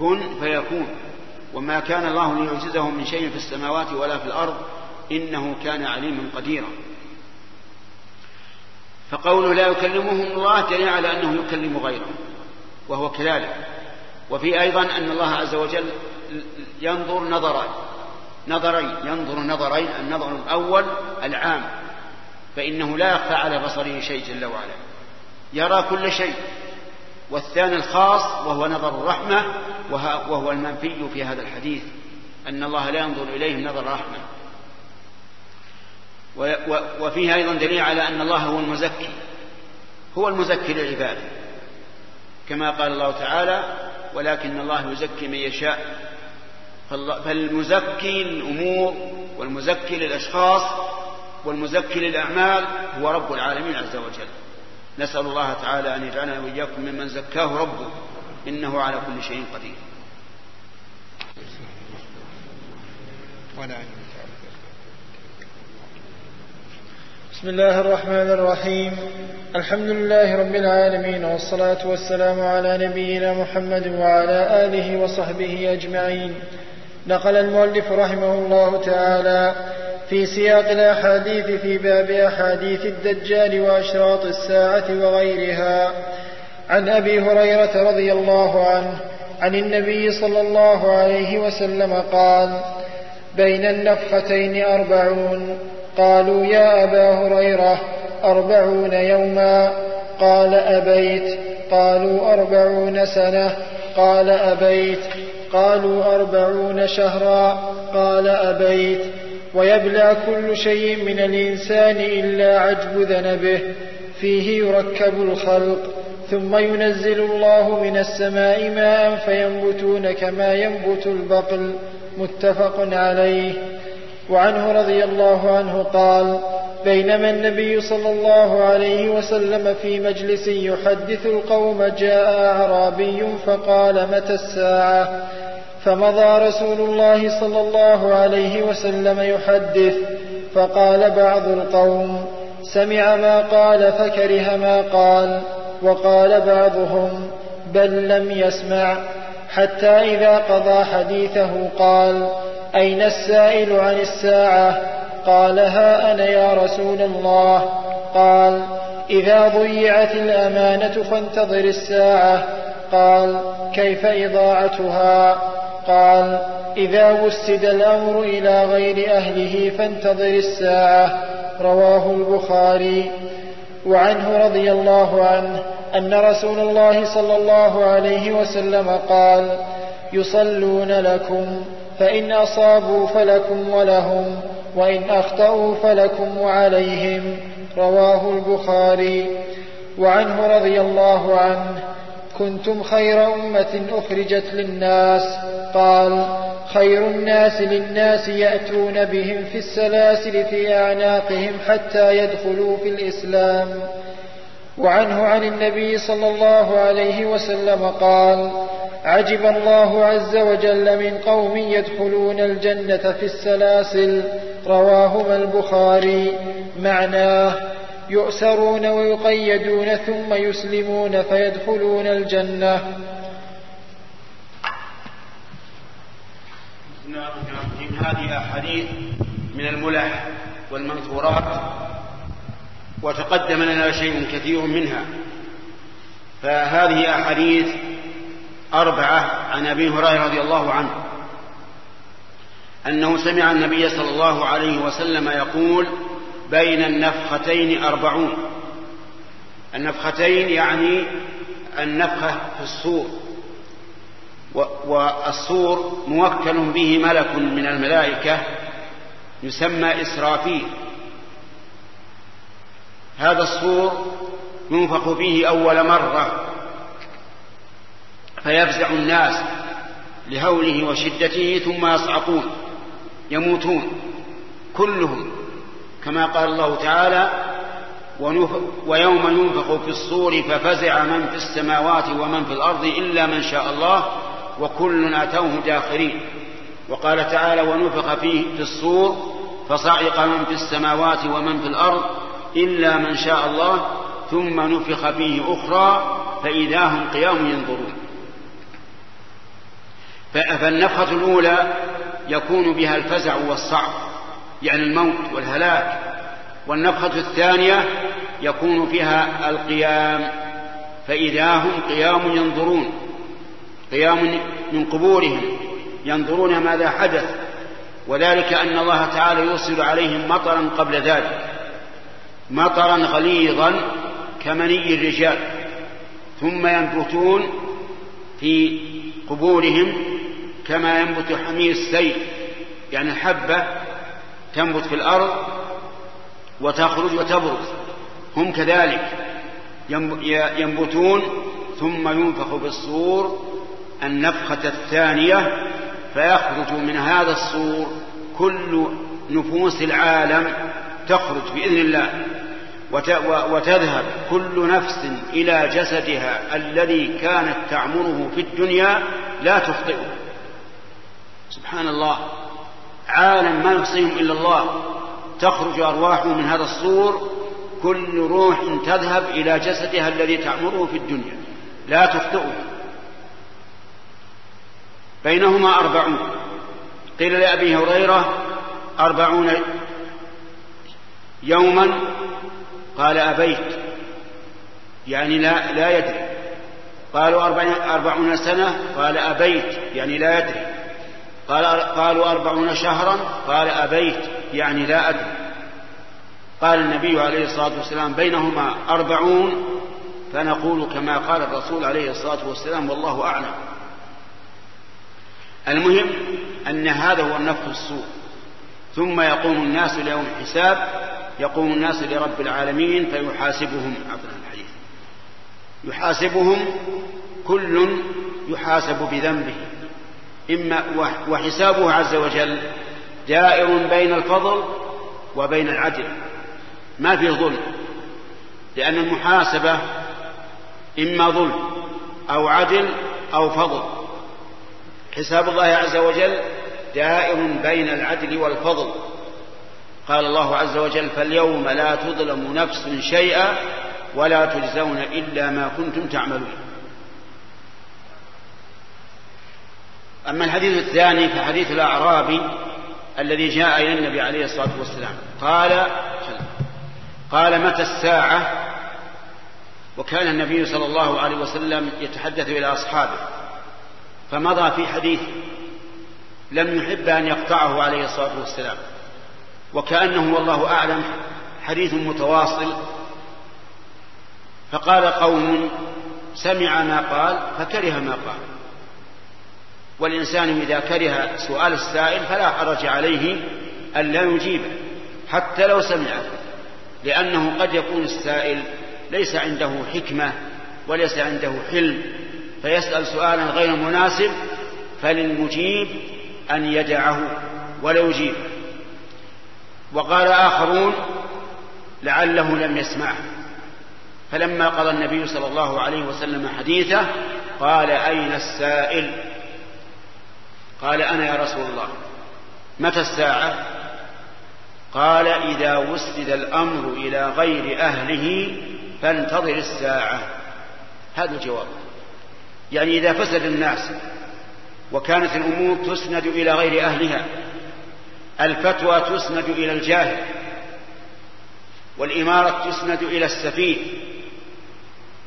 كن فيكون. وما كان الله ليعجزه من شيء في السماوات ولا في الأرض إنه كان عليما قديرا. فقوله لا يكلمهم الله دليل على أنه يكلم غيره وهو كذلك. وفي أيضا أن الله عز وجل ينظر نظرين نظرين ينظر نظرين النظر الأول العام. فإنه لا يخفى على بصره شيء جل وعلا. يرى كل شيء. والثاني الخاص وهو نظر الرحمة وهو المنفي في هذا الحديث أن الله لا ينظر إليهم نظر رحمة. وفيه أيضا دليل على أن الله هو المزكي هو المزكي للعباد كما قال الله تعالى ولكن الله يزكي من يشاء فالمزكي للأمور والمزكي للأشخاص والمزكي للأعمال هو رب العالمين عز وجل. نسأل الله تعالى أن يجعلنا وإياكم ممن زكاه ربه. إنه على كل شيء قدير. بسم الله الرحمن الرحيم. الحمد لله رب العالمين والصلاة والسلام على نبينا محمد وعلى آله وصحبه أجمعين. نقل المؤلف رحمه الله تعالى في سياق الأحاديث في باب أحاديث الدجال وأشراط الساعة وغيرها. عن أبي هريرة رضي الله عنه عن النبي صلى الله عليه وسلم قال بين النفختين أربعون. قالوا يا أبا هريرة أربعون يوما. قال أبيت. قالوا أربعون سنة. قال أبيت. قالوا أربعون شهرا. قال أبيت. ويبلى كل شيء من الإنسان إلا عجب ذنبه فيه يركب الخلق ثم ينزل الله من السماء ماء فينبتون كما ينبت البقل متفق عليه. وعنه رضي الله عنه قال بينما النبي صلى الله عليه وسلم في مجلس يحدث القوم جاء أعرابي فقال متى الساعة؟ فمضى رسول الله صلى الله عليه وسلم يحدث فقال بعض القوم سمع ما قال فكره ما قال وقال بعضهم بل لم يسمع حتى إذا قضى حديثه قال أين السائل عن الساعة؟ قال ها أنا يا رسول الله. قال إذا ضيعت الأمانة فانتظر الساعة. قال كيف إضاعتها؟ قال إذا وسد الأمر إلى غير أهله فانتظر الساعة. رواه البخاري. وعنه رضي الله عنه أن رسول الله صلى الله عليه وسلم قال يصلون لكم فإن أصابوا فلكم ولهم وإن أخطأوا فلكم وعليهم رواه البخاري. وعنه رضي الله عنه كنتم خير أمة أخرجت للناس. قال خير الناس للناس يأتون بهم في السلاسل في أعناقهم حتى يدخلوا في الإسلام. وعنه عن النبي صلى الله عليه وسلم قال عجب الله عز وجل من قوم يدخلون الجنة في السلاسل. رواهما البخاري. معناه يؤسرون ويقيدون ثم يسلمون فيدخلون الجنة. هذه أحاديث من الملح والمنثورات وتقدم لنا شيء كثير منها. فهذه أحاديث أربعة عن أبي هريرة رضي الله عنه. أنه سمع النبي صلى الله عليه وسلم يقول بين النفختين أربعون. النفختين يعني النفخة في الصور. والصور موكل به ملك من الملائكة يسمى إسرافيل. هذا الصور ينفخ فيه أول مرة. فيفزع الناس لهوله وشدته ثم يصعقون يموتون. كلهم كما قال الله تعالى ويوم ينفخ في الصور ففزع من في السماوات ومن في الأرض إلا من شاء الله وكل أتوه داخرين. وقال تعالى ونفخ فيه في الصور فصعق من في السماوات ومن في الأرض إلا من شاء الله ثم نفخ فيه أخرى فإذا هم قيام ينظرون. فالنفخة الأولى يكون بها الفزع والصعق. يعني الموت والهلاك. والنفخة الثانية يكون فيها القيام. فإذا هم قيام ينظرون قيام من قبورهم ينظرون ماذا حدث. وذلك أن الله تعالى يرسل عليهم مطرا قبل ذلك. مطرا غليظا كمني الرجال. ثم ينبتون في قبورهم كما ينبت حمير السيل يعني الحبة تنبت في الأرض وتخرج وتبرز هم كذلك ينبتون ثم ينفخ بالصور النفخة الثانية فيخرج من هذا الصور كل نفوس العالم تخرج بإذن الله. وتذهب كل نفس إلى جسدها الذي كانت تعمره في الدنيا لا تخطئه. سبحان الله. عالم ما يحصيهم إلا الله تخرج أرواحهم من هذا الصور كل روح تذهب إلى جسدها الذي تعمره في الدنيا. لا تخطئه. بينهما أربعون. قيل لأبي هريرة أربعون يوما. قال أبيت. يعني لا لا يدري. قالوا أربعون سنة. قال أبيت. يعني لا يدري. قال قالوا أربعون شهرا؟ قال أبيت يعني لا أدري. قال النبي عليه الصلاة والسلام بينهما أربعون فنقول كما قال الرسول عليه الصلاة والسلام والله أعلم. المهم أن هذا هو النفخ السوء. ثم يقوم الناس ليوم الحساب يقوم الناس لرب العالمين فيحاسبهم عفوا الحديث. يحاسبهم كل يحاسب بذنبه. إما وحسابه عز وجل دائر بين الفضل وبين العدل. ما في ظلم لأن المحاسبة إما ظلم أو عدل أو فضل. حساب الله عز وجل دائر بين العدل والفضل. قال الله عز وجل فاليوم لا تظلم نفس شيئا ولا تجزون إلا ما كنتم تعملون. أما الحديث الثاني فحديث الأعرابي الذي جاء إلى النبي عليه الصلاة والسلام. قال قال متى الساعة؟ وكان النبي صلى الله عليه وسلم يتحدث إلى أصحابه فمضى في حديث لم يحب أن يقطعه عليه الصلاة والسلام. وكأنه والله أعلم حديث متواصل. فقال قوم سمع ما قال فكره ما قال. والإنسان إذا كره سؤال السائل فلا حرج عليه أن لا يجيبه حتى لو سمعه لأنه قد يكون السائل ليس عنده حكمة وليس عنده حلم فيسأل سؤالا غير مناسب فللمجيب أن يدعه ولا يجيبه. وقال آخرون لعله لم يسمعه. فلما قضى النبي صلى الله عليه وسلم حديثه قال أين السائل؟ قال أنا يا رسول الله. متى الساعة؟ قال إذا وسد الأمر إلى غير أهله فانتظر الساعة. هذا الجواب. يعني إذا فسد الناس وكانت الأمور تسند إلى غير أهلها الفتوى تسند إلى الجاهل والإمارة تسند إلى السفيه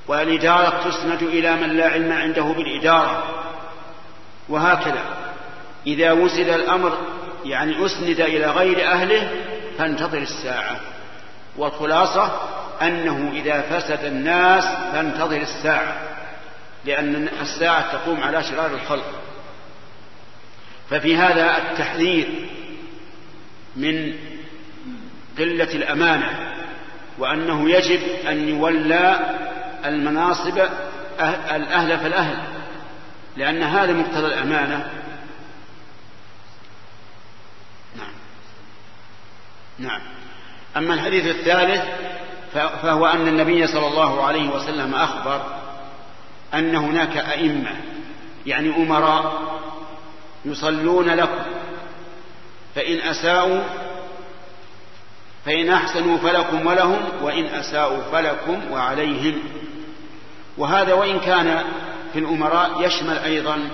والإدارة تسند إلى من لا علم عنده بالإدارة وهكذا. إذا وسد الأمر يعني أسند إلى غير أهله فانتظر الساعة. والخلاصة أنه إذا فسد الناس فانتظر الساعة لأن الساعة تقوم على شرار الخلق. ففي هذا التحذير من قلة الأمانة وأنه يجب أن يولى المناصب الأهل فالأهل لأن هذا مقتضى الأمانة. نعم. أما الحديث الثالث فهو أن النبي صلى الله عليه وسلم أخبر أن هناك أئمة يعني أمراء يصلون لكم فإن أساءوا فإن أحسنوا فلكم ولهم وإن أساءوا فلكم وعليهم. وهذا وإن كان في الأمراء يشمل أيضا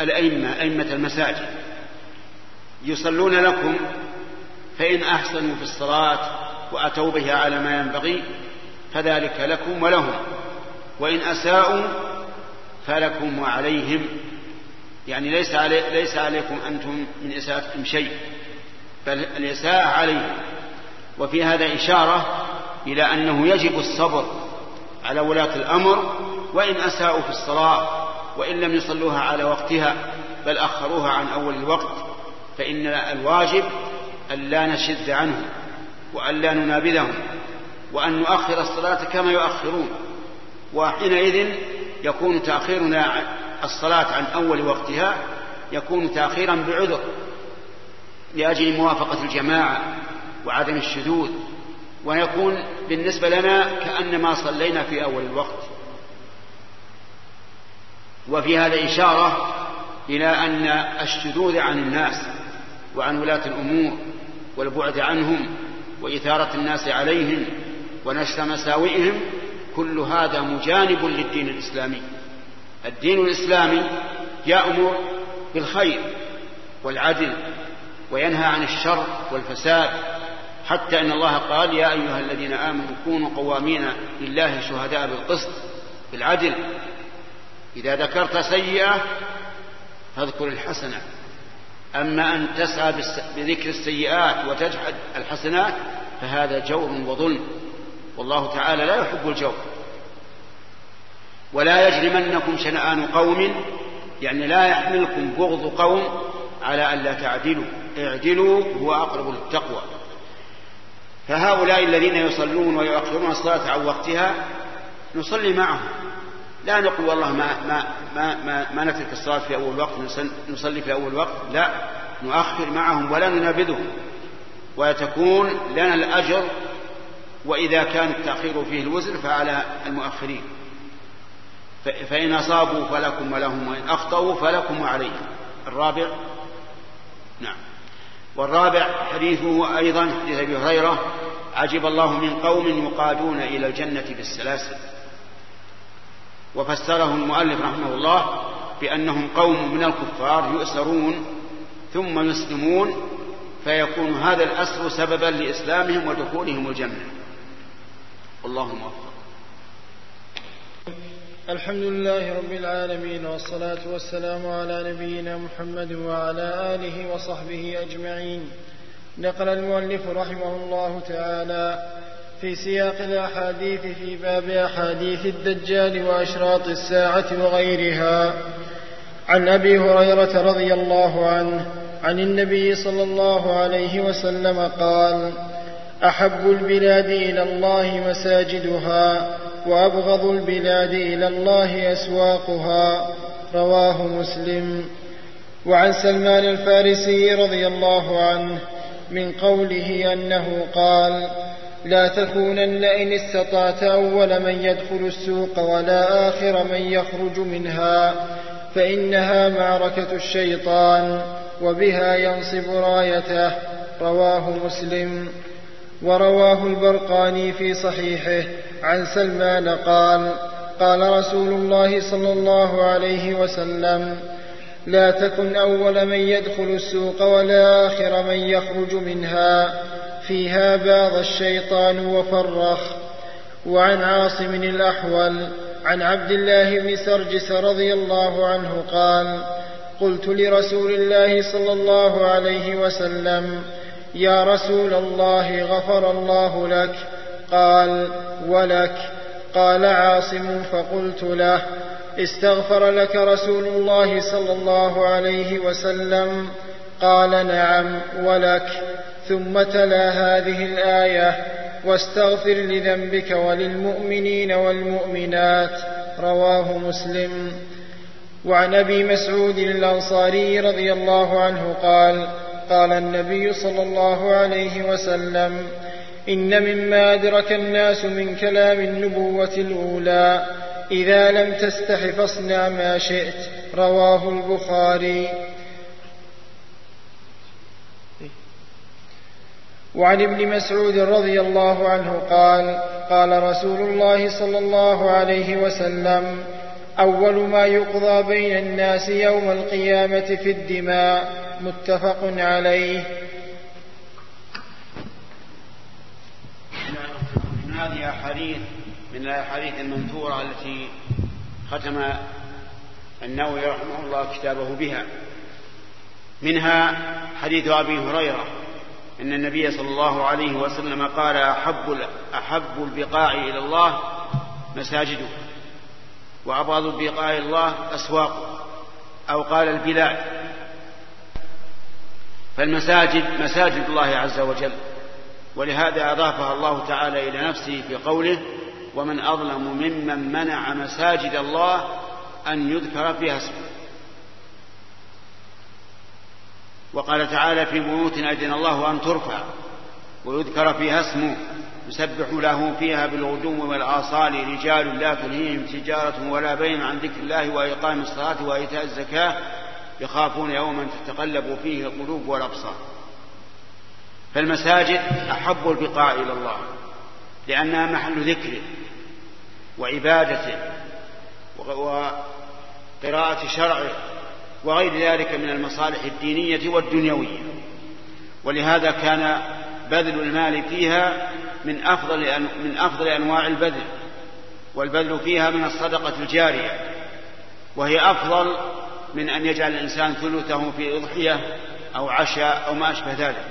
الأئمة أئمة المساجد. يصلون لكم فإن أحسنوا في الصلاة وأتوا بها على ما ينبغي فذلك لكم ولهم وإن أساءوا فلكم وعليهم يعني ليس, علي ليس عليكم أنتم من إساءتكم شيء بل الإساءة عليهم. وفي هذا إشارة إلى أنه يجب الصبر على ولاة الأمر وإن أساءوا في الصلاة وإن لم يصلوها على وقتها بل أخروها عن أول الوقت فإن الواجب أن لا نشد عنهم وأن لا ننابذهم وأن نؤخر الصلاة كما يؤخرون وحينئذ يكون تأخيرنا الصلاة عن أول وقتها يكون تأخيرا بعذر لأجل موافقة الجماعة وعدم الشذوذ ويكون بالنسبة لنا كأنما صلينا في أول الوقت. وفي هذا إشارة إلى أن الشذوذ عن الناس وعن ولاة الأمور والبعد عنهم وإثارة الناس عليهم ونشر مساوئهم كل هذا مجانب للدين الإسلامي. الدين الإسلامي يأمر بالخير والعدل وينهى عن الشر والفساد حتى إن الله قال يا أيها الذين آمنوا كونوا قوامين لله شهداء بالقسط بالعدل. إذا ذكرت سيئة فاذكر الحسنة. أما أن تسعى بذكر السيئات وتجحد الحسنات فهذا جور وظلم. والله تعالى لا يحب الجور. ولا يجرمنكم شنآن قوم يعني لا يحملكم بغض قوم على ألا تعدلوا. اعدلوا هو أقرب للتقوى. فهؤلاء الذين يصلون ويؤخرون الصلاة عن وقتها نصلي معهم. لا نقول والله ما ما ما ما, ما نترك الصلاة في أول وقت نصلي في أول وقت لا نؤخر معهم ولا ننابذهم. وتكون لنا الأجر وإذا كان التأخير فيه الوزر فعلى المؤخرين. فإن أصابوا فلكم ولهم وإن أخطأوا فلكم وعليهم الرابع نعم. والرابع حديثه أيضا حديث أبي هريرة عجب الله من قوم يقادون إلى الجنة بالسلاسل. وفسره المؤلف رحمه الله بأنهم قوم من الكفار يؤسرون ثم يسلمون فيكون هذا الأسر سببا لإسلامهم ودخولهم الجنة. والله موفق. الحمد لله رب العالمين والصلاة والسلام على نبينا محمد وعلى آله وصحبه أجمعين. نقل المؤلف رحمه الله تعالى في سياق الأحاديث في باب أحاديث الدجال وأشراط الساعة وغيرها. عن أبي هريرة رضي الله عنه عن النبي صلى الله عليه وسلم قال أحب البلاد إلى الله مساجدها وأبغض البلاد إلى الله أسواقها. رواه مسلم. وعن سلمان الفارسي رضي الله عنه من قوله أنه قال لا تكونن إن استطعت أول من يدخل السوق ولا آخر من يخرج منها فإنها معركة الشيطان وبها ينصب رايته رواه مسلم. ورواه البرقاني في صحيحه عن سلمان قال قال رسول الله صلى الله عليه وسلم لا تكن أول من يدخل السوق ولا آخر من يخرج منها فيها باض الشيطان وفرخ. وعن عاصم الأحول عن عبد الله بن سرجس رضي الله عنه قال قلت لرسول الله صلى الله عليه وسلم يا رسول الله غفر الله لك. قال ولك. قال عاصم فقلت له استغفر لك رسول الله صلى الله عليه وسلم. قال نعم ولك. ثم تلا هذه الآية واستغفر لذنبك وللمؤمنين والمؤمنات. رواه مسلم. وعن أبي مسعود الأنصاري رضي الله عنه قال قال النبي صلى الله عليه وسلم إن مما أدرك الناس من كلام النبوة الأولى إذا لم تستح فاصنع ما شئت. رواه البخاري. وعن ابن مسعود رضي الله عنه قال قال رسول الله صلى الله عليه وسلم أول ما يقضى بين الناس يوم القيامة في الدماء متفق عليه. من هذه احاديث من الأحاديث المنثورة التي ختم النووي رحمه الله كتابه بها. منها حديث أبي هريرة إن النبي صلى الله عليه وسلم قال أحب أحب البقاع إلى الله مساجده وأبغض البقاع إلى الله اسواقه أو قال البلاد. فالمساجد مساجد الله عز وجل ولهذا أضافها الله تعالى إلى نفسه في قوله ومن أظلم ممن منع مساجد الله أن يذكر فيها اسمه. وقال تعالى في بيوت أذن الله أن ترفع ويذكر فيها اسمه يسبح له فيها بالغدو والآصال رجال لا تلهيهم تجارة ولا بين عن ذكر الله وإقام الصلاة وإيتاء الزكاة يخافون يوما تتقلب فيه القلوب والأبصار. فالمساجد أحب البقاع إلى الله لأنها محل ذكره وعبادته وقراءة شرعه وغير ذلك من المصالح الدينية والدنيوية. ولهذا كان بذل المال فيها من أفضل من أفضل أنواع البذل والبذل فيها من الصدقة الجارية وهي أفضل من أن يجعل الإنسان ثلثه في أضحية أو عشاء أو ما أشبه ذلك.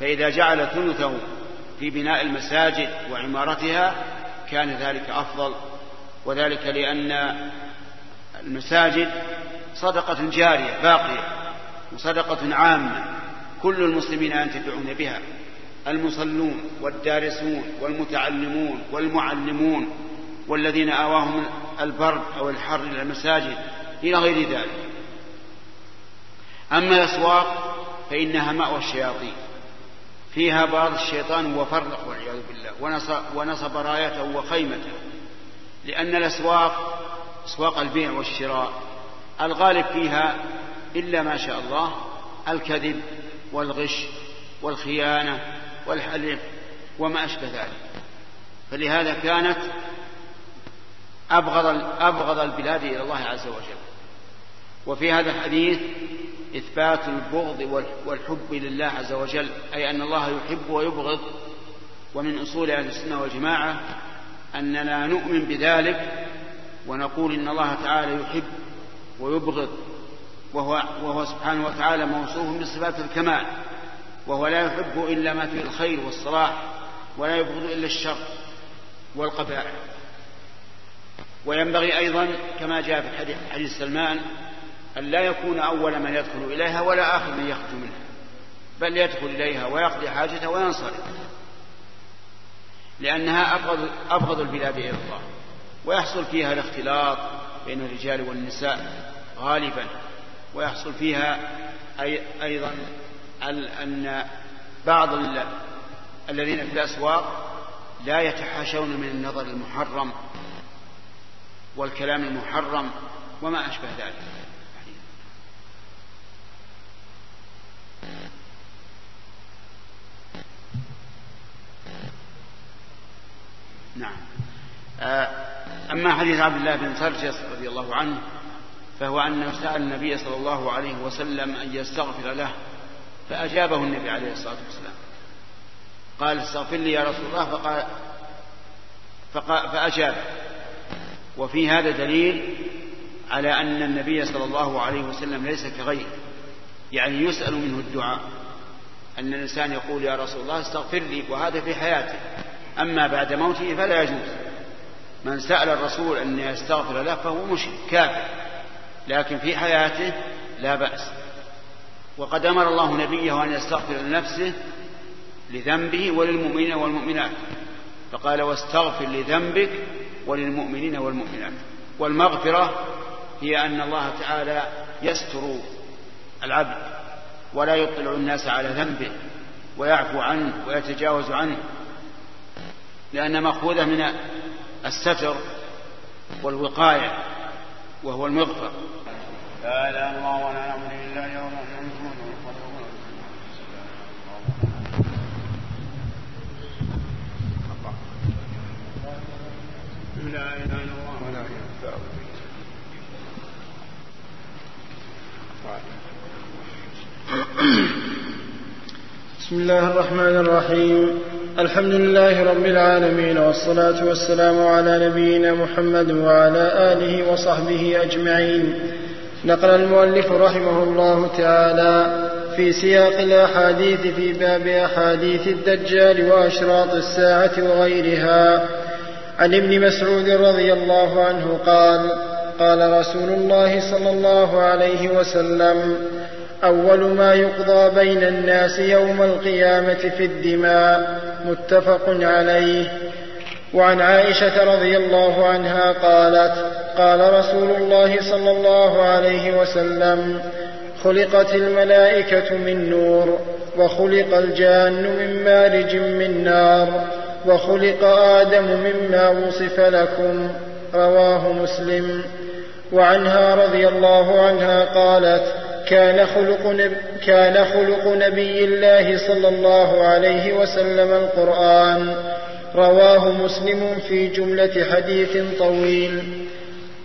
فإذا جعل ثلثه في بناء المساجد وعمارتها كان ذلك أفضل وذلك لأن المساجد صدقة جارية باقية وصدقة عامة كل المسلمين ينتفعون بها. المصلون والدارسون والمتعلمون والمعلمون والذين آواهم البرد أو الحر إلى المساجد إلى غير ذلك. أما الأسواق فإنها مأوى الشياطين. فيها بعض الشيطان وفرق والعياذ بالله. ونصب, ونصب رايته وخيمته. لأن الأسواق أسواق البيع والشراء. الغالب فيها إلا ما شاء الله الكذب والغش والخيانة والحلف وما أشبه ذلك. فلهذا كانت أبغض أبغض البلاد إلى الله عز وجل. وفي هذا الحديث إثبات البغض والحب لله عز وجل أي أن الله يحب ويبغض. ومن أصول أهل السنة والجماعة أننا نؤمن بذلك ونقول إن الله تعالى يحب ويبغض وهو, وهو سبحانه وتعالى موصوف بصفات الكمال وهو لا يحب إلا ما فيه الخير والصلاح ولا يبغض إلا الشر والقبائح. وينبغي أيضا كما جاء في حديث, سلمان أن لا يكون أول من يدخل إليها ولا آخر من يخرج منها بل يدخل إليها ويقضي حاجته وينصرف لأنها أبغض, أبغض البلاد إلى الله ويحصل فيها الاختلاط بين الرجال والنساء غالبا ويحصل فيها أي أيضا أن بعض الذين في الأسواق لا يتحاشون من النظر المحرم والكلام المحرم وما أشبه ذلك. نعم. آه أما حديث عبد الله بن سرجس رضي الله عنه فهو أنه سأل النبي صلى الله عليه وسلم أن يستغفر له فأجابه النبي عليه الصلاة والسلام. قال استغفر لي يا رسول الله. فقال, فقال فأجاب. وفي هذا دليل على أن النبي صلى الله عليه وسلم ليس كغيره. يعني يسأل منه الدعاء. أن الإنسان يقول يا رسول الله استغفر لي وهذا في حياته أما بعد موته فلا يجوز. من سأل الرسول أن يستغفر له فهو مشرك كافر. لكن في حياته لا بأس. وقد أمر الله نبيه أن يستغفر لنفسه لذنبه وللمؤمنين والمؤمنات. فقال واستغفر لذنبك وللمؤمنين والمؤمنات. والمغفرة هي أن الله تعالى يستر العبد ولا يطلع الناس على ذنبه ويعفو عنه ويتجاوز عنه لأن مأخوذة من الستر والوقاية وهو المغفر. لا اله الا الله ولا نعبد الا يوم لا اله الا الله ولا بسم الله الرحمن الرحيم. الحمد لله رب العالمين والصلاة والسلام على نبينا محمد وعلى آله وصحبه أجمعين. نقل المؤلف رحمه الله تعالى في سياق الأحاديث في باب أحاديث الدجال وأشراط الساعة وغيرها. عن ابن مسعود رضي الله عنه قال قال رسول الله صلى الله عليه وسلم أول ما يقضى بين الناس يوم القيامة في الدماء متفق عليه. وعن عائشة رضي الله عنها قالت قال رسول الله صلى الله عليه وسلم خلقت الملائكة من نور وخلق الجان من مارج من نار وخلق آدم مما وصف لكم رواه مسلم. وعنها رضي الله عنها قالت كان خلق, نب كان خلق نبي الله صلى الله عليه وسلم القرآن. رواه مسلم في جملة حديث طويل.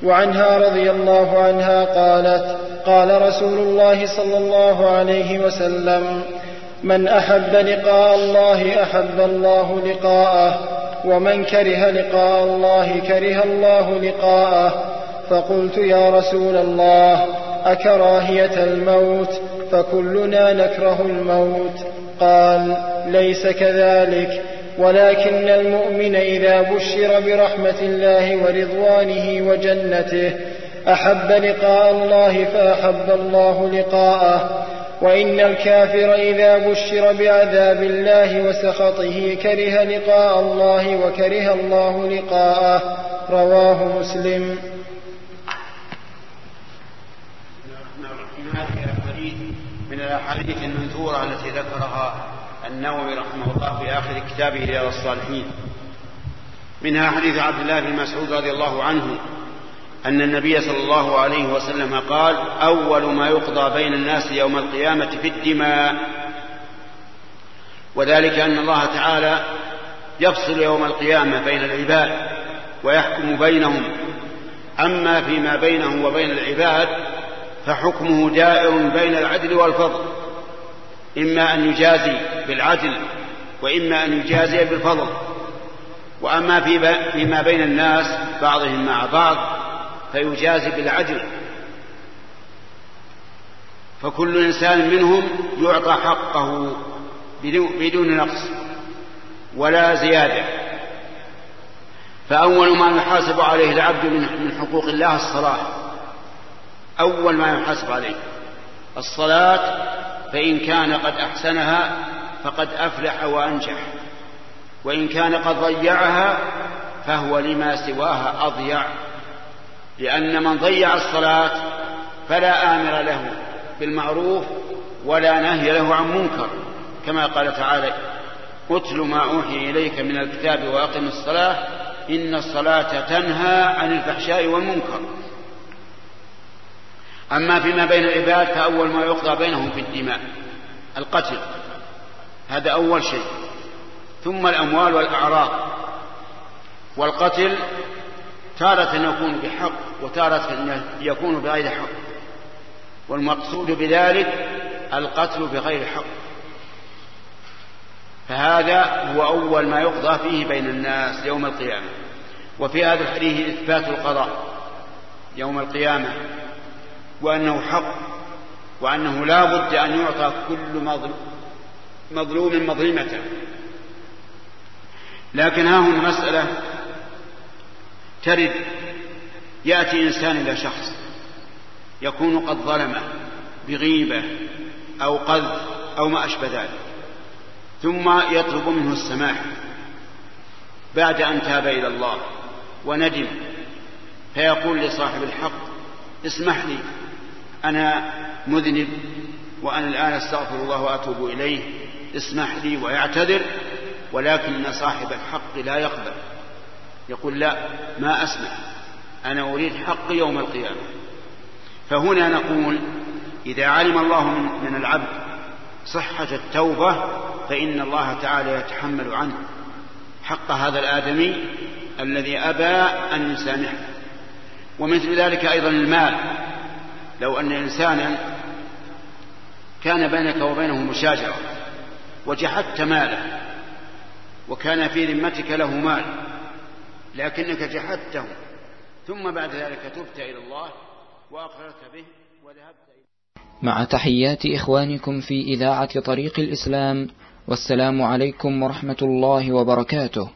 وعنها رضي الله عنها قالت قال رسول الله صلى الله عليه وسلم من أحب لقاء الله أحب الله لقاءه ومن كره لقاء الله كره الله لقاءه. فقلت يا رسول الله أكراهية الموت فكلنا نكره الموت. قال ليس كذلك ولكن المؤمن إذا بشر برحمة الله ورضوانه وجنته أحب لقاء الله فأحب الله لقاءه. وإن الكافر إذا بشر بعذاب الله وسخطه كره لقاء الله وكره الله لقاءه. رواه مسلم من الأحاديث المنثورة التي ذكرها النووي رحمه الله في آخر كتابه رياض الصالحين. منها حديث عبد الله بن مسعود رضي الله عنه أن النبي صلى الله عليه وسلم قال أول ما يقضى بين الناس يوم القيامة في الدماء. وذلك أن الله تعالى يفصل يوم القيامة بين العباد ويحكم بينهم. أما فيما بينه وبين العباد فحكمه دائر بين العدل والفضل. إما أن يجازي بالعدل وإما أن يجازي بالفضل. وأما فيما بين الناس بعضهم مع بعض فيجازي بالعدل. فكل إنسان منهم يعطى حقه بدون نقص ولا زيادة. فأول ما يحاسب عليه العبد من حقوق الله الصلاة أول ما يحاسب عليه. الصلاة فإن كان قد أحسنها فقد أفلح وأنجح. وإن كان قد ضيعها فهو لما سواها أضيع. لأن من ضيع الصلاة فلا آمر له بالمعروف ولا نهي له عن منكر. كما قال تعالى أتل ما أوحي إليك من الكتاب وأقم الصلاة إن الصلاة تنهى عن الفحشاء والمنكر. أما فيما بين العباد فأول ما يقضى بينهم في الدماء القتل. هذا أول شيء. ثم الأموال والأعراض. والقتل تارة يكون بحق وتارة يكون بغير حق. والمقصود بذلك القتل بغير حق. فهذا هو أول ما يقضى فيه بين الناس يوم القيامة. وفي هذا الحديث إثبات القضاء يوم القيامة. وأنه حق وأنه لا بد أن يعطى كل مظلوم مظلمته. لكن ها هنا مسألة ترد. يأتي إنسان إلى شخص يكون قد ظلمه بغيبة أو قذف أو ما أشبه ذلك ثم يطلب منه السماح بعد أن تاب إلى الله وندم فيقول لصاحب الحق اسمح لي أنا مذنب وأنا الآن أستغفر الله وأتوب إليه. اسمح لي ويعتذر ولكن صاحب الحق لا يقبل. يقول لا ما أسمح أنا أريد حق يوم القيامة. فهنا نقول إذا علم الله من العبد صحة التوبة فإن الله تعالى يتحمل عنه حق هذا الآدمي الذي أبى أن يسامحه. ومثل ذلك أيضا المال. لو أن إنسانا كان بينك وبينه مشاجرة وجحدت ماله وكان في ذمتك له مال لكنك جحدته ثم بعد ذلك تبت إلى الله وأقررت به وذهبت إليه مع تحيات إخوانكم في إذاعة طريق الإسلام والسلام عليكم ورحمة الله وبركاته.